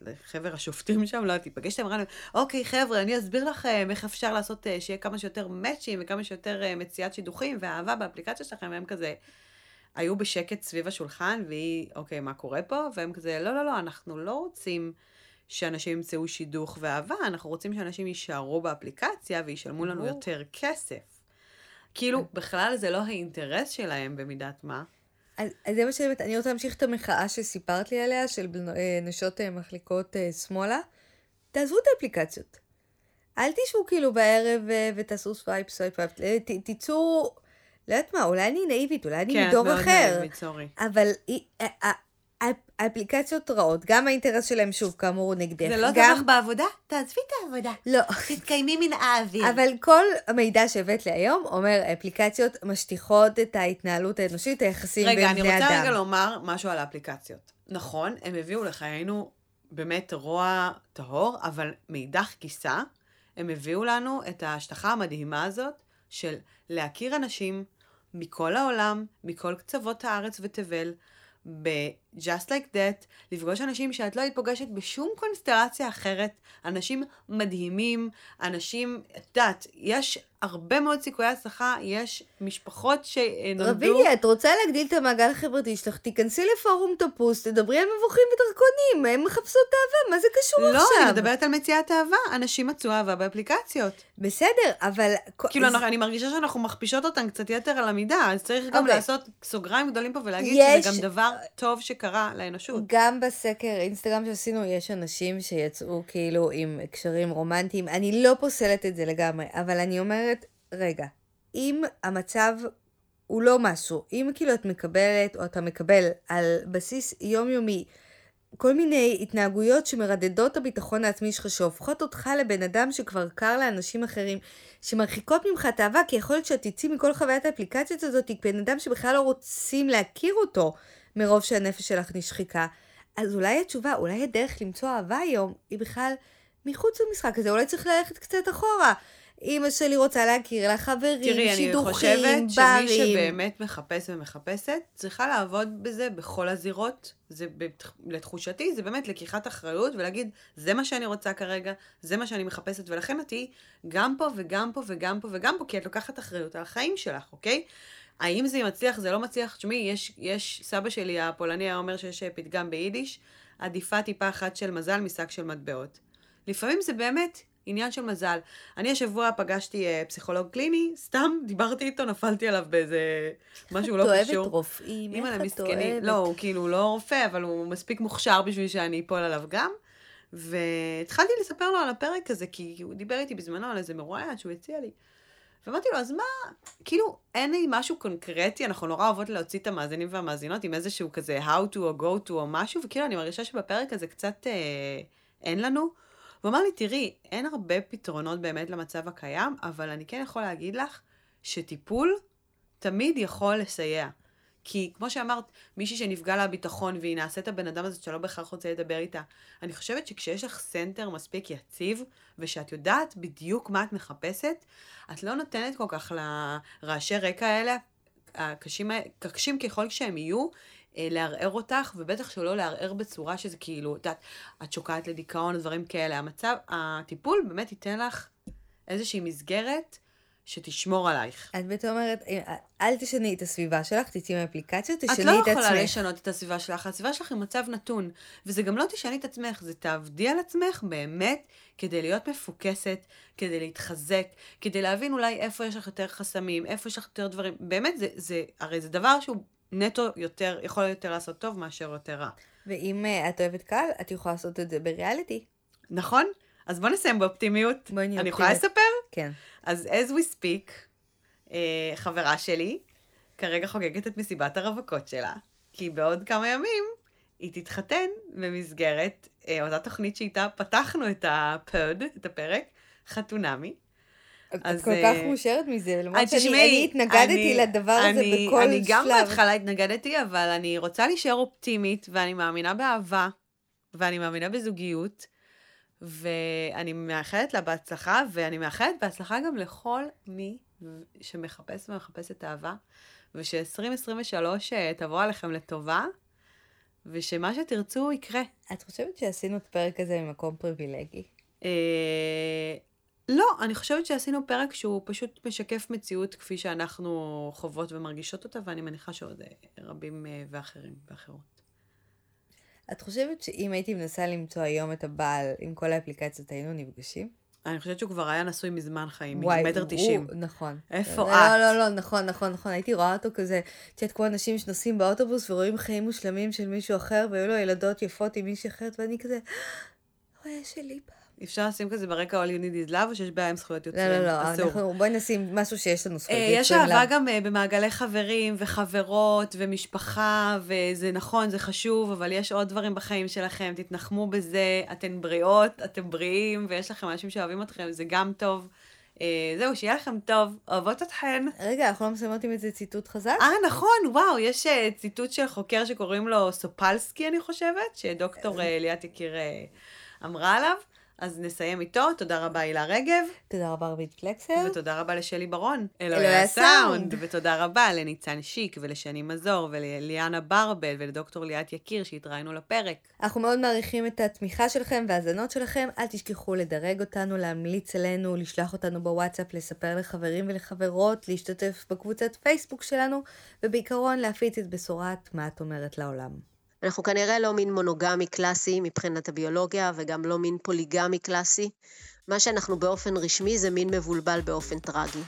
S1: לחבר השופטים שם, לא יודעת, היא פגשת איתם, אמרה להם, אוקיי, חבר'ה, אני אסביר לכם איך אפשר לעשות, אה, שיהיה כמה שיותר מאצ'ים וכמה שיותר אה, מציאת שידוכים ואהבה באפליקציה שלכם, והם כזה היו בשקט סביב השולחן, והיא, אוקיי, מה קורה פה? והם כזה, לא, לא, לא, אנחנו לא רוצים שאנשים ימצאו שידוך ואהבה, אנחנו רוצים שאנשים יישארו באפליקציה וישלמו לנו. יותר כסף. כאילו, בכלל זה לא האינטרס שלהם במידת מה.
S3: אז, אז זה מה שאני אומרת, אני רוצה להמשיך את המחאה שסיפרת לי עליה, של אה, נשות אה, מחליקות אה, שמאלה. תעזבו את האפליקציות. אל תשבו כאילו בערב ותעשו swipe, swipe, תצאו, לא יודעת מה, אולי אני נאיבית, אולי אני
S1: כן,
S3: מדור
S1: מאוד
S3: אחר.
S1: נאיבית, sorry.
S3: אבל האפליקציות רעות, גם האינטרס שלהם, שוב, כאמור, הוא נגדך.
S1: זה לא
S3: גם...
S1: לך בעבודה? תעזבי את העבודה.
S3: לא.
S1: תתקיימי מן האוויר.
S3: אבל כל המידע שהבאת לי היום אומר, אפליקציות משטיחות את ההתנהלות האנושית, היחסים
S1: רגע,
S3: בין
S1: אני
S3: בני
S1: רוצה
S3: אדם.
S1: רגע לחומר משהו על האפליקציות. נכון, הם הביאו לחיינו באמת רוע טהור, אבל מאידך גיסא, הם הביאו לנו את ההשטחה המדהימה הזאת של להכיר אנשים מכל העולם, מכל קצוות הארץ ותבל, ב-just like that, לפגוש אנשים שאת לא היית פוגשת בשום קונסטלציה אחרת, אנשים מדהימים, אנשים, את יודעת, יש הרבה מאוד סיכויי הצלחה, יש משפחות שנולדו...
S3: רבילי, את רוצה להגדיל את המעגל החברתי שלך, תיכנסי לפורום טפוס, תדברי על מבוכים ודרקונים, הם מחפשות אהבה, מה זה קשור
S1: לא,
S3: עכשיו?
S1: אני מדברת על מציאת אהבה. אנשים מצאו אהבה באפליקציות.
S3: בסדר, אבל...
S1: כאילו,
S3: זה-
S1: אנחנו- אני מרגישה שאנחנו מכפישות אותן קצת יתר על המידה, אז צריך גם
S3: אוקיי.
S1: לעשות סוגריים גדולים פה ולהגיד
S3: יש-
S1: שזה גם דבר טוב שקרה לאנושות.
S3: גם בסקר אינסטגרם שעשינו, יש אנשים שיצאו כאילו עם קשרים רומנטיים. אני לא פוסלת את זה לגמרי, אבל אני אומרת, רגע, אם המצב הוא לא משהו, אם כאילו את מקבלת או אתה מקבל על בסיס יומיומי כל מיני התנהגויות שמרדדות את הביטחון העצמי שלך, שהופכות אותך לבן אדם שכבר קר לאנשים אחרים, שמרחיקות ממך את האהבה, כי יכול להיות שאת תצאי מכל חוויית האפליקציות הזאת, בן אדם שבכלל לא רוצים להכיר אותו, מרוב שהנפש שלך נשחיקה. אז אולי התשובה, אולי הדרך למצוא אהבה היום, היא בכלל מחוץ למשחק הזה, אולי צריך ללכת קצת אחורה. אמא שלי רוצה להכיר לה חברים,
S1: תראי, אני
S3: שידוכים,
S1: חושבת שמי
S3: ברים.
S1: שבאמת מחפש ומחפשת, צריכה לעבוד בזה בכל הזירות. זה לתחושתי, זה באמת לקיחת אחריות ולהגיד, זה מה שאני רוצה כרגע, זה מה שאני מחפשת, ולכן את תהיי גם פה וגם פה וגם פה וגם פה, כי את לוקחת אחריות על החיים שלך, אוקיי? האם זה מצליח, זה לא מצליח? תשמעי, יש, יש, סבא שלי הפולני היה אומר שיש פתגם ביידיש, עדיפה טיפה אחת של מזל משק של מטבעות. לפעמים זה באמת עניין של מזל. אני השבוע פגשתי uh, פסיכולוג קליני, סתם [LAUGHS] דיברתי איתו, נפלתי עליו באיזה משהו לא קשור.
S3: את אוהבת רופאים, איך את. אוהבת?
S1: לא, הוא כאילו לא רופא, אבל הוא מספיק מוכשר בשביל שאני אפול עליו גם. והתחלתי לספר לו על הפרק הזה, כי הוא דיבר איתי בזמנו על איזה מרואיין שהוא הציע לי. ואמרתי לו, אז מה, כאילו, אין לי משהו קונקרטי, אנחנו נורא אוהבות להוציא את המאזינים והמאזינות עם איזשהו כזה how to או go to או משהו, וכאילו אני מרגישה שבפרק הזה קצת אה, אין לנו. הוא אמר לי, תראי, אין הרבה פתרונות באמת למצב הקיים, אבל אני כן יכול להגיד לך שטיפול תמיד יכול לסייע. כי כמו שאמרת, מישהי שנפגע לה הביטחון והיא נעשית הבן אדם הזה שלא בהכרח רוצה לדבר איתה, אני חושבת שכשיש לך center מספיק יציב, ושאת יודעת בדיוק מה את מחפשת, את לא נותנת כל כך לרעשי רקע האלה, הקשים, קשים ככל שהם יהיו, לערער אותך, ובטח שלא לערער בצורה שזה כאילו, את יודעת, את שוקעת לדיכאון, דברים כאלה. המצב, הטיפול באמת ייתן לך איזושהי מסגרת שתשמור עלייך.
S3: את בעצם אומרת, אה, אל תשני את הסביבה שלך, תצאי מאפליקציות,
S1: את
S3: תשני
S1: לא
S3: את
S1: יכולה
S3: עצמך.
S1: לשנות את הסביבה שלך, הסביבה שלך היא מצב נתון. וזה גם לא תשני את עצמך, זה תעבדי על עצמך באמת כדי להיות מפוקסת, כדי להתחזק, כדי להבין אולי איפה יש לך יותר חסמים, איפה יש לך יותר דברים. באמת, זה, זה, הרי זה דבר שהוא נטו יותר, יכול יותר לעשות טוב מאשר יותר רע.
S3: ואם אה, את אוהבת קהל, את יכולה לעשות את זה בריאליטי.
S1: נכון? אז בוא נסיים באופטימיות.
S3: בואי נהיה
S1: אני יכולה
S3: אופטימית.
S1: לספר?
S3: כן.
S1: אז as we speak, אה, חברה שלי כרגע חוגגת את מסיבת הרווקות שלה, כי בעוד כמה ימים היא תתחתן במסגרת אה, אותה תוכנית שאיתה פתחנו את הפוד, את הפרק, חתונמי.
S3: את כל כך
S1: אה,
S3: מאושרת מזה, למרות
S1: אז
S3: שאני אני התנגדתי
S1: אני-
S3: לדבר הזה
S1: אני-
S3: בכל
S1: אני גם
S3: שלב.
S1: בהתחלה התנגדתי, אבל אני רוצה להישאר אופטימית, ואני מאמינה באהבה, ואני מאמינה בזוגיות, ואני מאחלת לה בהצלחה, ואני מאחלת בהצלחה גם לכל מי שמחפש ומחפשת אהבה, וש-2023 אה, תבוא עליכם לטובה, ושמה שתרצו יקרה.
S3: את חושבת שעשינו את הפרק הזה ממקום פריבילגי?
S1: אה, לא, אני חושבת שעשינו פרק שהוא פשוט משקף מציאות כפי שאנחנו חוות ומרגישות אותה, ואני מניחה שעוד אה, רבים אה, ואחרים ואחרות.
S3: את חושבת שאם הייתי מנסה למצוא היום את הבעל עם כל האפליקציות, היינו נפגשים?
S1: אני חושבת שהוא כבר היה נשוי מזמן חיים,
S3: וואי,
S1: מטר תשעים.
S3: נכון.
S1: איפה
S3: לא,
S1: את?
S3: לא, לא, נכון, נכון, נכון. הייתי רואה אותו כזה, את יודעת, כמו אנשים שנוסעים באוטובוס ורואים חיים מושלמים של מישהו אחר, והיו לו ילדות יפות עם מישהי אחרת, ואני כזה, הוא היה שלי פעם.
S1: אפשר לשים כזה ברקע All You Need is Love, או שיש בעיה עם זכויות
S3: לא,
S1: יוצרים?
S3: לא, לא,
S1: אסור.
S3: אנחנו, בואי נשים משהו שיש לנו זכויות
S1: אה, יש
S3: יוצרים
S1: אהבה
S3: עליו.
S1: גם אה, במעגלי חברים וחברות ומשפחה, וזה נכון, זה חשוב, אבל יש עוד דברים בחיים שלכם, תתנחמו בזה, אתן בריאות, אתם בריאים, ויש לכם אנשים שאוהבים אתכם, זה גם טוב. אה, זהו, שיהיה לכם טוב, אוהבות אתכן.
S3: רגע, אנחנו לא מסיימות עם איזה ציטוט חזק?
S1: אה, נכון, וואו, יש ציטוט של חוקר שקוראים לו סופלסקי, אני חושבת, שדוקטור ליאת יקיר אמרה עליו. אז נסיים איתו, תודה רבה הילה רגב,
S3: תודה רבה, רבית פלקסר.
S1: ותודה רבה לשלי ברון,
S3: אלוהי.
S1: הסאונד, ותודה רבה לניצן שיק, ולשני מזור, ולליאנה ברבל, ולדוקטור ליאת יקיר שהתראינו לפרק.
S3: אנחנו מאוד מעריכים את התמיכה שלכם וההאזנות שלכם. אל תשכחו לדרג אותנו, להמליץ עלינו, לשלוח אותנו בוואטסאפ, לספר לחברים ולחברות, להשתתף בקבוצת פייסבוק שלנו, ובעיקרון להפיץ את בשורת מה את אומרת לעולם.
S6: אנחנו כנראה לא מין מונוגמי קלאסי מבחינת הביולוגיה, וגם לא מין פוליגמי קלאסי. מה שאנחנו באופן רשמי זה מין מבולבל באופן טרגי.